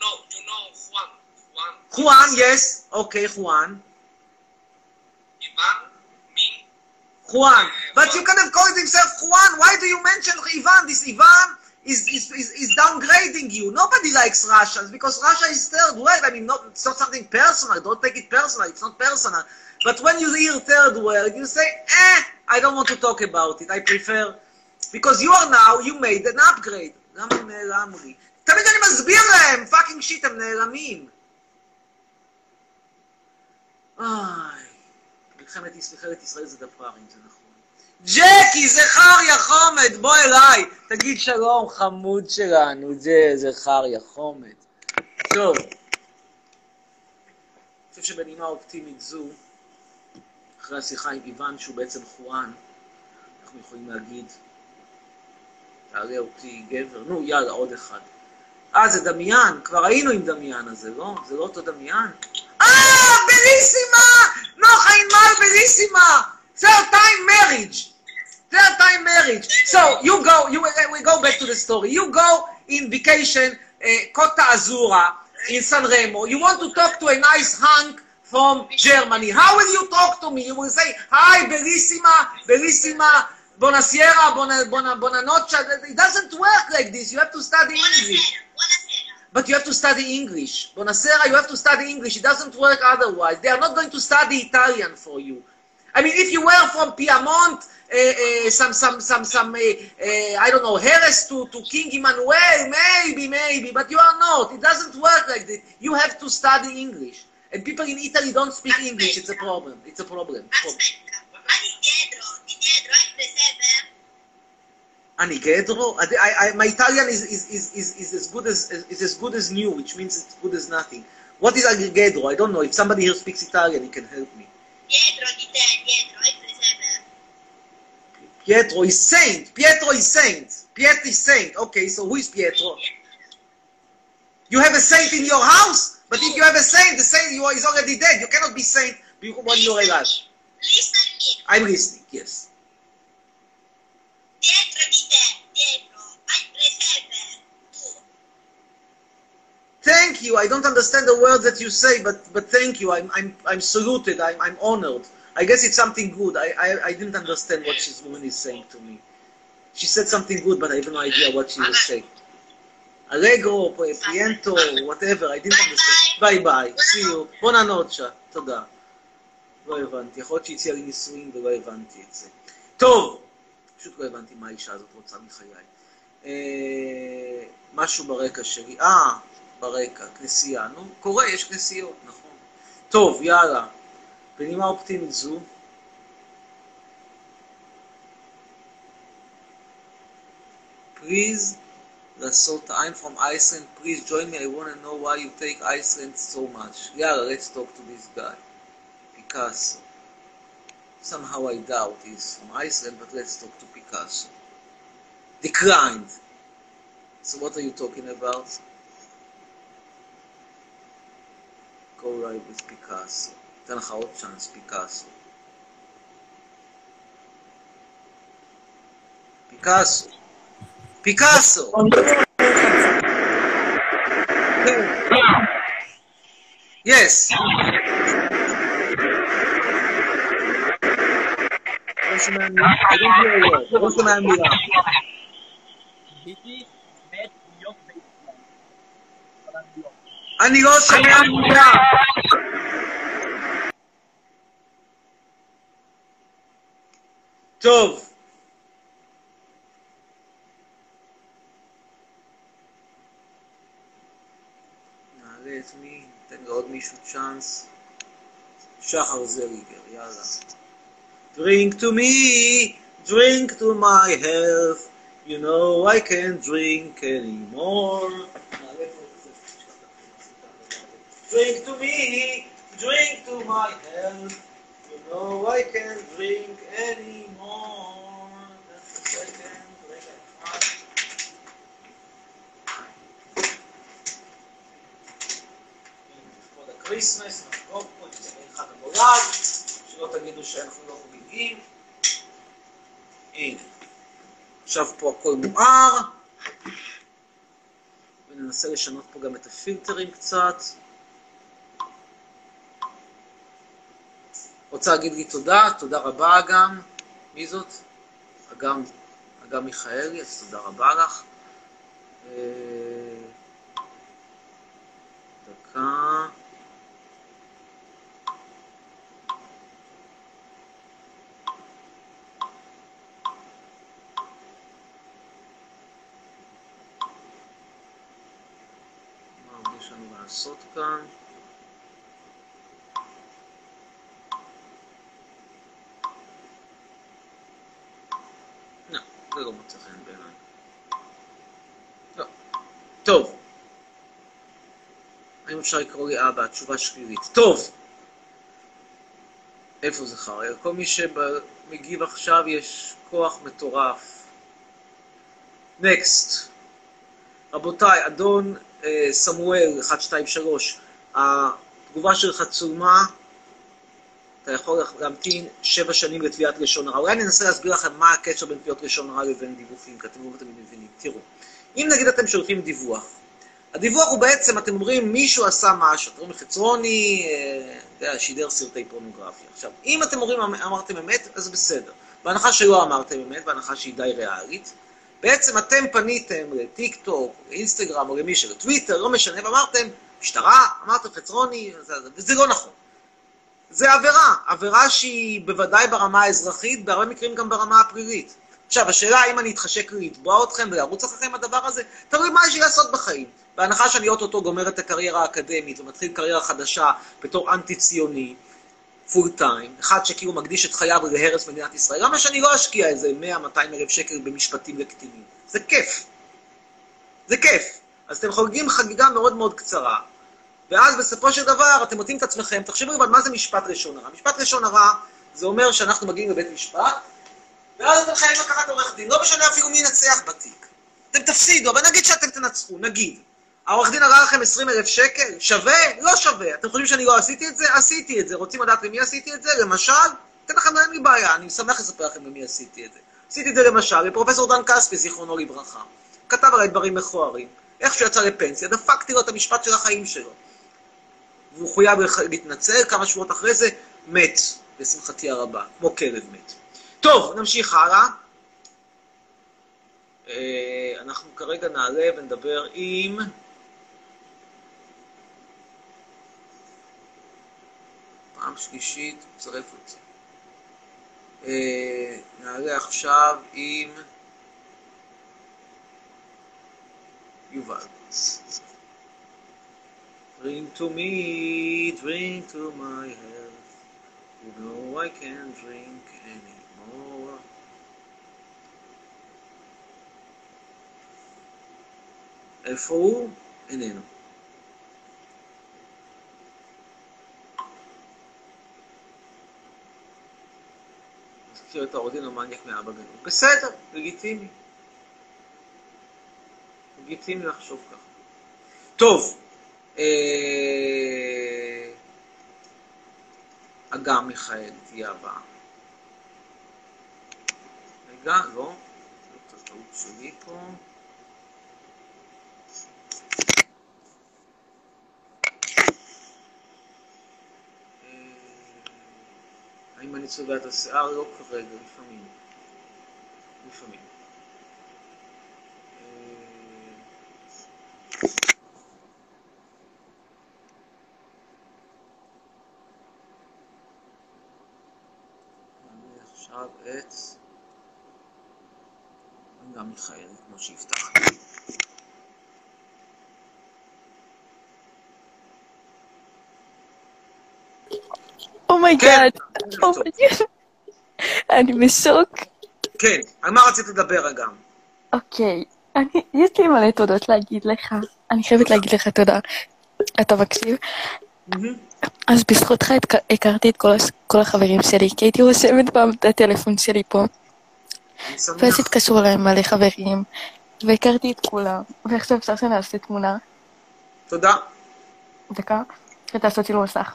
No, you know Juan. Juan. Juan, yes. Okay, Juan. Ivan, me. Juan. Uh, but Juan. you can have called himself Juan. Why do you mention Ivan? This Ivan is, is, is, is downgrading you. Nobody likes Russians because Russia is third world. I mean, not, it's not something personal. Don't take it personal. It's not personal. But when you hear third world, you say, eh, I don't want to talk about it. I prefer... Because you are now, you made an upgrade. למה הם נעלמו לי? תמיד אני מסביר להם, פאקינג שיט, הם נעלמים. איי, מלחמת ישראל זה דפארים, זה נכון. ג'קי, זכריה חומד, בוא אליי. תגיד שלום, חמוד שלנו, זה זכריה חומד. טוב. אני חושב שבנימה אופטימית זו, אחרי השיחה עם איוון, שהוא בעצם חואן, אנחנו יכולים להגיד, תעלה אותי גבר, נו יאללה, עוד אחד. אה, זה דמיין, כבר היינו עם דמיין הזה, לא? זה לא אותו דמיין? אה, בליסימה! נוחה ענמל בליסימה! third time marriage! third time marriage! So, you go, you, we go back to the story. You go in vacation, uh, Costa Azura, in San Remo. You want to talk to a nice hunk from Germany. How will you talk to me? You will say, hi, bellissima, bellissima, Bonasera, bona, bona, bonanoche. It doesn't work like this. You have to study English. But you have to study English. Bonasera, you have to study English. It doesn't work otherwise. They are not going to study Italian for you. I mean, if you were from Piedmont, uh, uh, some, some, some, some, uh, uh, I don't know, Harris to, to King Emmanuel, maybe, maybe, but you are not. It doesn't work like this. You have to study English. And people in Italy don't speak English. It's a problem. It's a problem. Anigedro? Ah, I, I, my Italian is, is, is, is, is as good as is as good as new, which means it's good as nothing. What is Anigedro? I don't know. If somebody here speaks Italian, he can help me. Pietro is saint. Pietro is saint. Pietro is saint. Okay, so who is Pietro? You have a saint in your house, but if you have a saint, the saint you are, is already dead. You cannot be saint when you're alive. Listen me. I'm listening. Yes. Dietro di te, dietro, hai presepe, tu. Thank you. I don't understand the words that you say, but but thank you. I'm I'm I'm saluted. I'm I'm honored. I guess it's something good. I I, I didn't understand what this woman is saying to me. She said something good, but I have no idea what she was saying. Allegro, Piento, whatever, I didn't understand. ביי ביי, see you. בוננוצ'ה, תודה. לא הבנתי, יכול להיות שהציעה לי נישואים ולא הבנתי את זה. טוב, פשוט לא הבנתי מה האישה הזאת רוצה מחיי. אה, משהו ברקע שלי, אה, ברקע, כנסייה, נו, קורה, יש כנסיות, נכון. טוב, יאללה. בנימה אופטימית זו, please, לעשות, I'm from Iceland, please join me, I want to know why you take Iceland so much. יאללה, let's talk to this guy. Picasso. Somehow I doubt he's from Iceland, but let's talk to Picasso. Declined. So what are you talking about? Go right with Picasso. אתן לך עוד צ'אנס, פיקאסו. פיקאסו. פיקאסו! Yes. לא שומע מילה. I don't hear a word. לא שומע מילה. אני לא שומע מילה. טוב. מישהו צ'אנס. שחר זריגר, יאללה. Drink to me, drink to my health. You know I can't drink anymore. Drink to me, drink to my health. You know I can't drink anymore. לכבוד ה Christmas, נחגוג פה, נציין חג המולד, שלא תגידו שאנחנו לא חוגגים. הנה. עכשיו פה הכל מואר. וננסה לשנות פה גם את הפילטרים קצת. רוצה להגיד לי תודה, תודה רבה אגם. מי זאת? אגם, אגם מיכאלי, אז תודה רבה לך. אה, דקה. מה עוד יש לנו לעשות כאן? לא, זה לא מוצא חן בעיניי. לא. טוב. האם אפשר לקרוא לי אבא? התשובה שלילית. טוב. איפה זה חרא? כל מי שמגיב עכשיו יש כוח מטורף. נקסט. רבותיי, אדון סמואל, 123, התגובה שלך צולמה, אתה יכול להמתין שבע שנים לתביעת לשון הרע. אולי אני אנסה להסביר לכם מה הקשר בין תביעות לשון הרע לבין דיווחים, כי אתם לא תמיד מבינים. תראו, אם נגיד אתם שולחים דיווח, הדיווח הוא בעצם, אתם אומרים, מישהו עשה משהו, אתם אומרים חצרוני, אה, שידר סרטי פורנוגרפיה. עכשיו, אם אתם אומרים, אמרתם אמת, אז בסדר. בהנחה שלא אמרתם אמת, בהנחה שהיא די ריאלית, בעצם אתם פניתם לטיק טוק, לאינסטגרם או למי שלו, טוויטר, לא משנה, ואמרתם, משטרה, אמרתם חצרוני, זה- זה- וזה לא נכון. זה עבירה, עבירה שהיא בוודאי ברמה האזרחית, בהרבה מקרים גם ברמה הפלילית. עכשיו, השאלה האם אני אתחשק לתבוע אתכם ולרוץ אחריכם הדבר הזה, תלוי מה יש לי לעשות בחיים. בהנחה שאני אוטוטו גומר את הקריירה האקדמית ומתחיל קריירה חדשה בתור אנטי-ציוני, פול טיים, אחד שכאילו מקדיש את חייו להרס מדינת ישראל, למה שאני לא אשקיע איזה 100-200 אלף שקל במשפטים לקטינים? זה כיף. זה כיף. אז אתם חוגגים חגיגה מאוד מאוד קצרה, ואז בסופו של דבר אתם מוצאים את עצמכם, תחשבו אבל מה זה משפט לשון הרע. משפט לשון הרע זה אומר שאנחנו מגיעים לבית משפט, ואז אתם חייבים לקחת עורך דין, לא משנה אפילו מי ינצח בתיק. אתם תפסידו, אבל נגיד שאתם תנצחו, נגיד. העורך דין הראה לכם 20 אלף שקל, שווה? לא שווה. אתם חושבים שאני לא עשיתי את זה? עשיתי את זה. רוצים לדעת למי עשיתי את זה? למשל, אתן לכם, אין לי בעיה, אני שמח לספר לכם למי עשיתי את זה. עשיתי את זה למשל לפרופסור דן כספי, זיכרונו לברכה. כתב עליי דברים מכוערים. איך שהוא יצא לפנסיה, דפקתי לו את המשפט של החיים שלו. והוא חויב להתנצל, כמה שבועות אחרי זה, מת, לשמחתי הרבה, כמו כלב מת. טוב, נמשיך הלאה. אה, אנחנו כרגע נעלה ונדבר עם... פעם שלישית, צרף אותי. אה, נעלה עכשיו עם יובל. Drink to me, drink to my health. You know I can't drink anymore. איפה הוא? איננו. מזכיר את העורך דין המניאק מאבא גנוב. בסדר, לגיטימי. לגיטימי לחשוב ככה. טוב, אה, אגם מיכאל תהיה הבאה. רגע, לא, זאת הטעות שלי פה. האם אני צובע את השיער? לא כרגע, לפעמים. לפעמים. עכשיו את... אגם מיכאלי, כמו שהבטחתי. oh my God, אני בשוק. כן, על מה רצית לדבר אגם? אוקיי, אני- יש לי מלא תודות להגיד לך. אני חייבת להגיד לך תודה. אתה מקשיב? אז בזכותך הכרתי את כל החברים שלי, כי הייתי רושמת פעם את הטלפון שלי פה. ואז התקשרו אליי מלא חברים, והכרתי את כולם. ועכשיו אפשר שנעשה תמונה. תודה. דקה, ותעשו צילום מסך.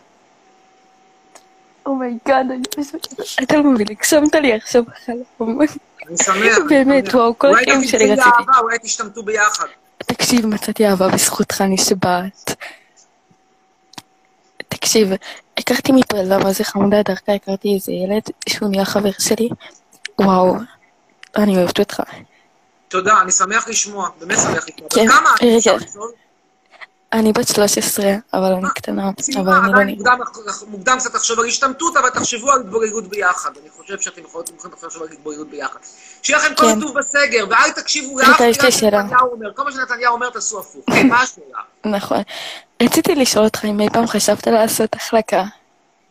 oh my God, אני פשוט... אתה לא מבין, הגשמת לי עכשיו בחלום. אני שמח. באמת. וואו, כל אולי החיים שלי תמצאי רציתי. אהבה, אולי תשתמטו ביחד. תקשיב, מצאתי אהבה בזכותך, נשבעת. תקשיב, הכרתי מפרדה, מה זה חמודה, דרכה הכרתי איזה ילד שהוא נהיה חבר שלי. וואו, אני אוהבת אותך. תודה, אני שמח לשמוע, באמת שמח לשמוע. כן, כמה את רגע. אפשר לשאול? אני בת 13, אבל אני קטנה, אבל אני לא עדיין נ... מוקדם, קצת לחשוב על השתמטות, אבל תחשבו על התבוללות ביחד. אני חושב שאתם יכולים לחשוב על התבוללות ביחד. שיהיה לכם כל כן. טוב בסגר, ואל תקשיבו לאף מילה. שנתניהו אומר. כל מה שנתניהו אומר תעשו הפוך. מה השאלה? נכון. רציתי לשאול אותך אם אי פעם חשבת לעשות החלקה.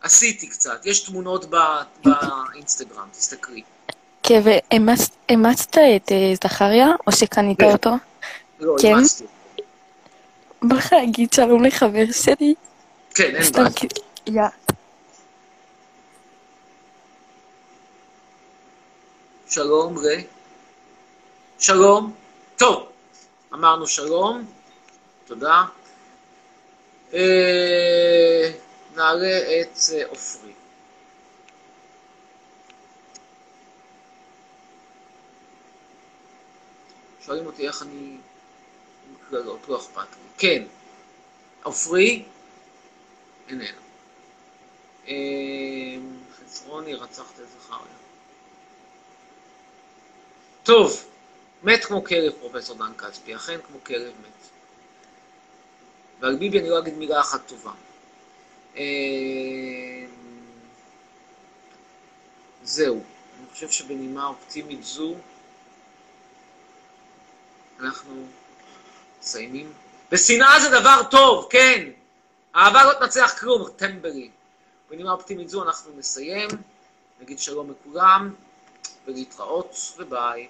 עשיתי קצת, יש תמונות באינסטגרם, תסתכלי. כן, ואימצת את אה, זכריה, או שקנית. אותו? לא, כן? אימצתי. בא לך להגיד שלום לחבר שלי? כן, אין בעיה. כי... יא. שלום, ר. שלום. טוב, אמרנו שלום, תודה. אה, נעלה את אה, עופרי. שואלים אותי איך אני... עם קללות, לא אכפת לי. כן, עופרי, איננו. אה, חצרוני, רצחת את זכריה. טוב, מת כמו כלב, פרופסור דן כספי, אכן כמו כלב מת. ועל ביבי אני לא אגיד מילה אחת טובה. אה, זהו, אני חושב שבנימה אופטימית זו, אנחנו מסיימים. ושנאה זה דבר טוב, כן. אהבה לא תנצח כלום, טמבלים. בנימה אופטימית זו אנחנו נסיים, נגיד שלום לכולם, ולהתראות, וביי.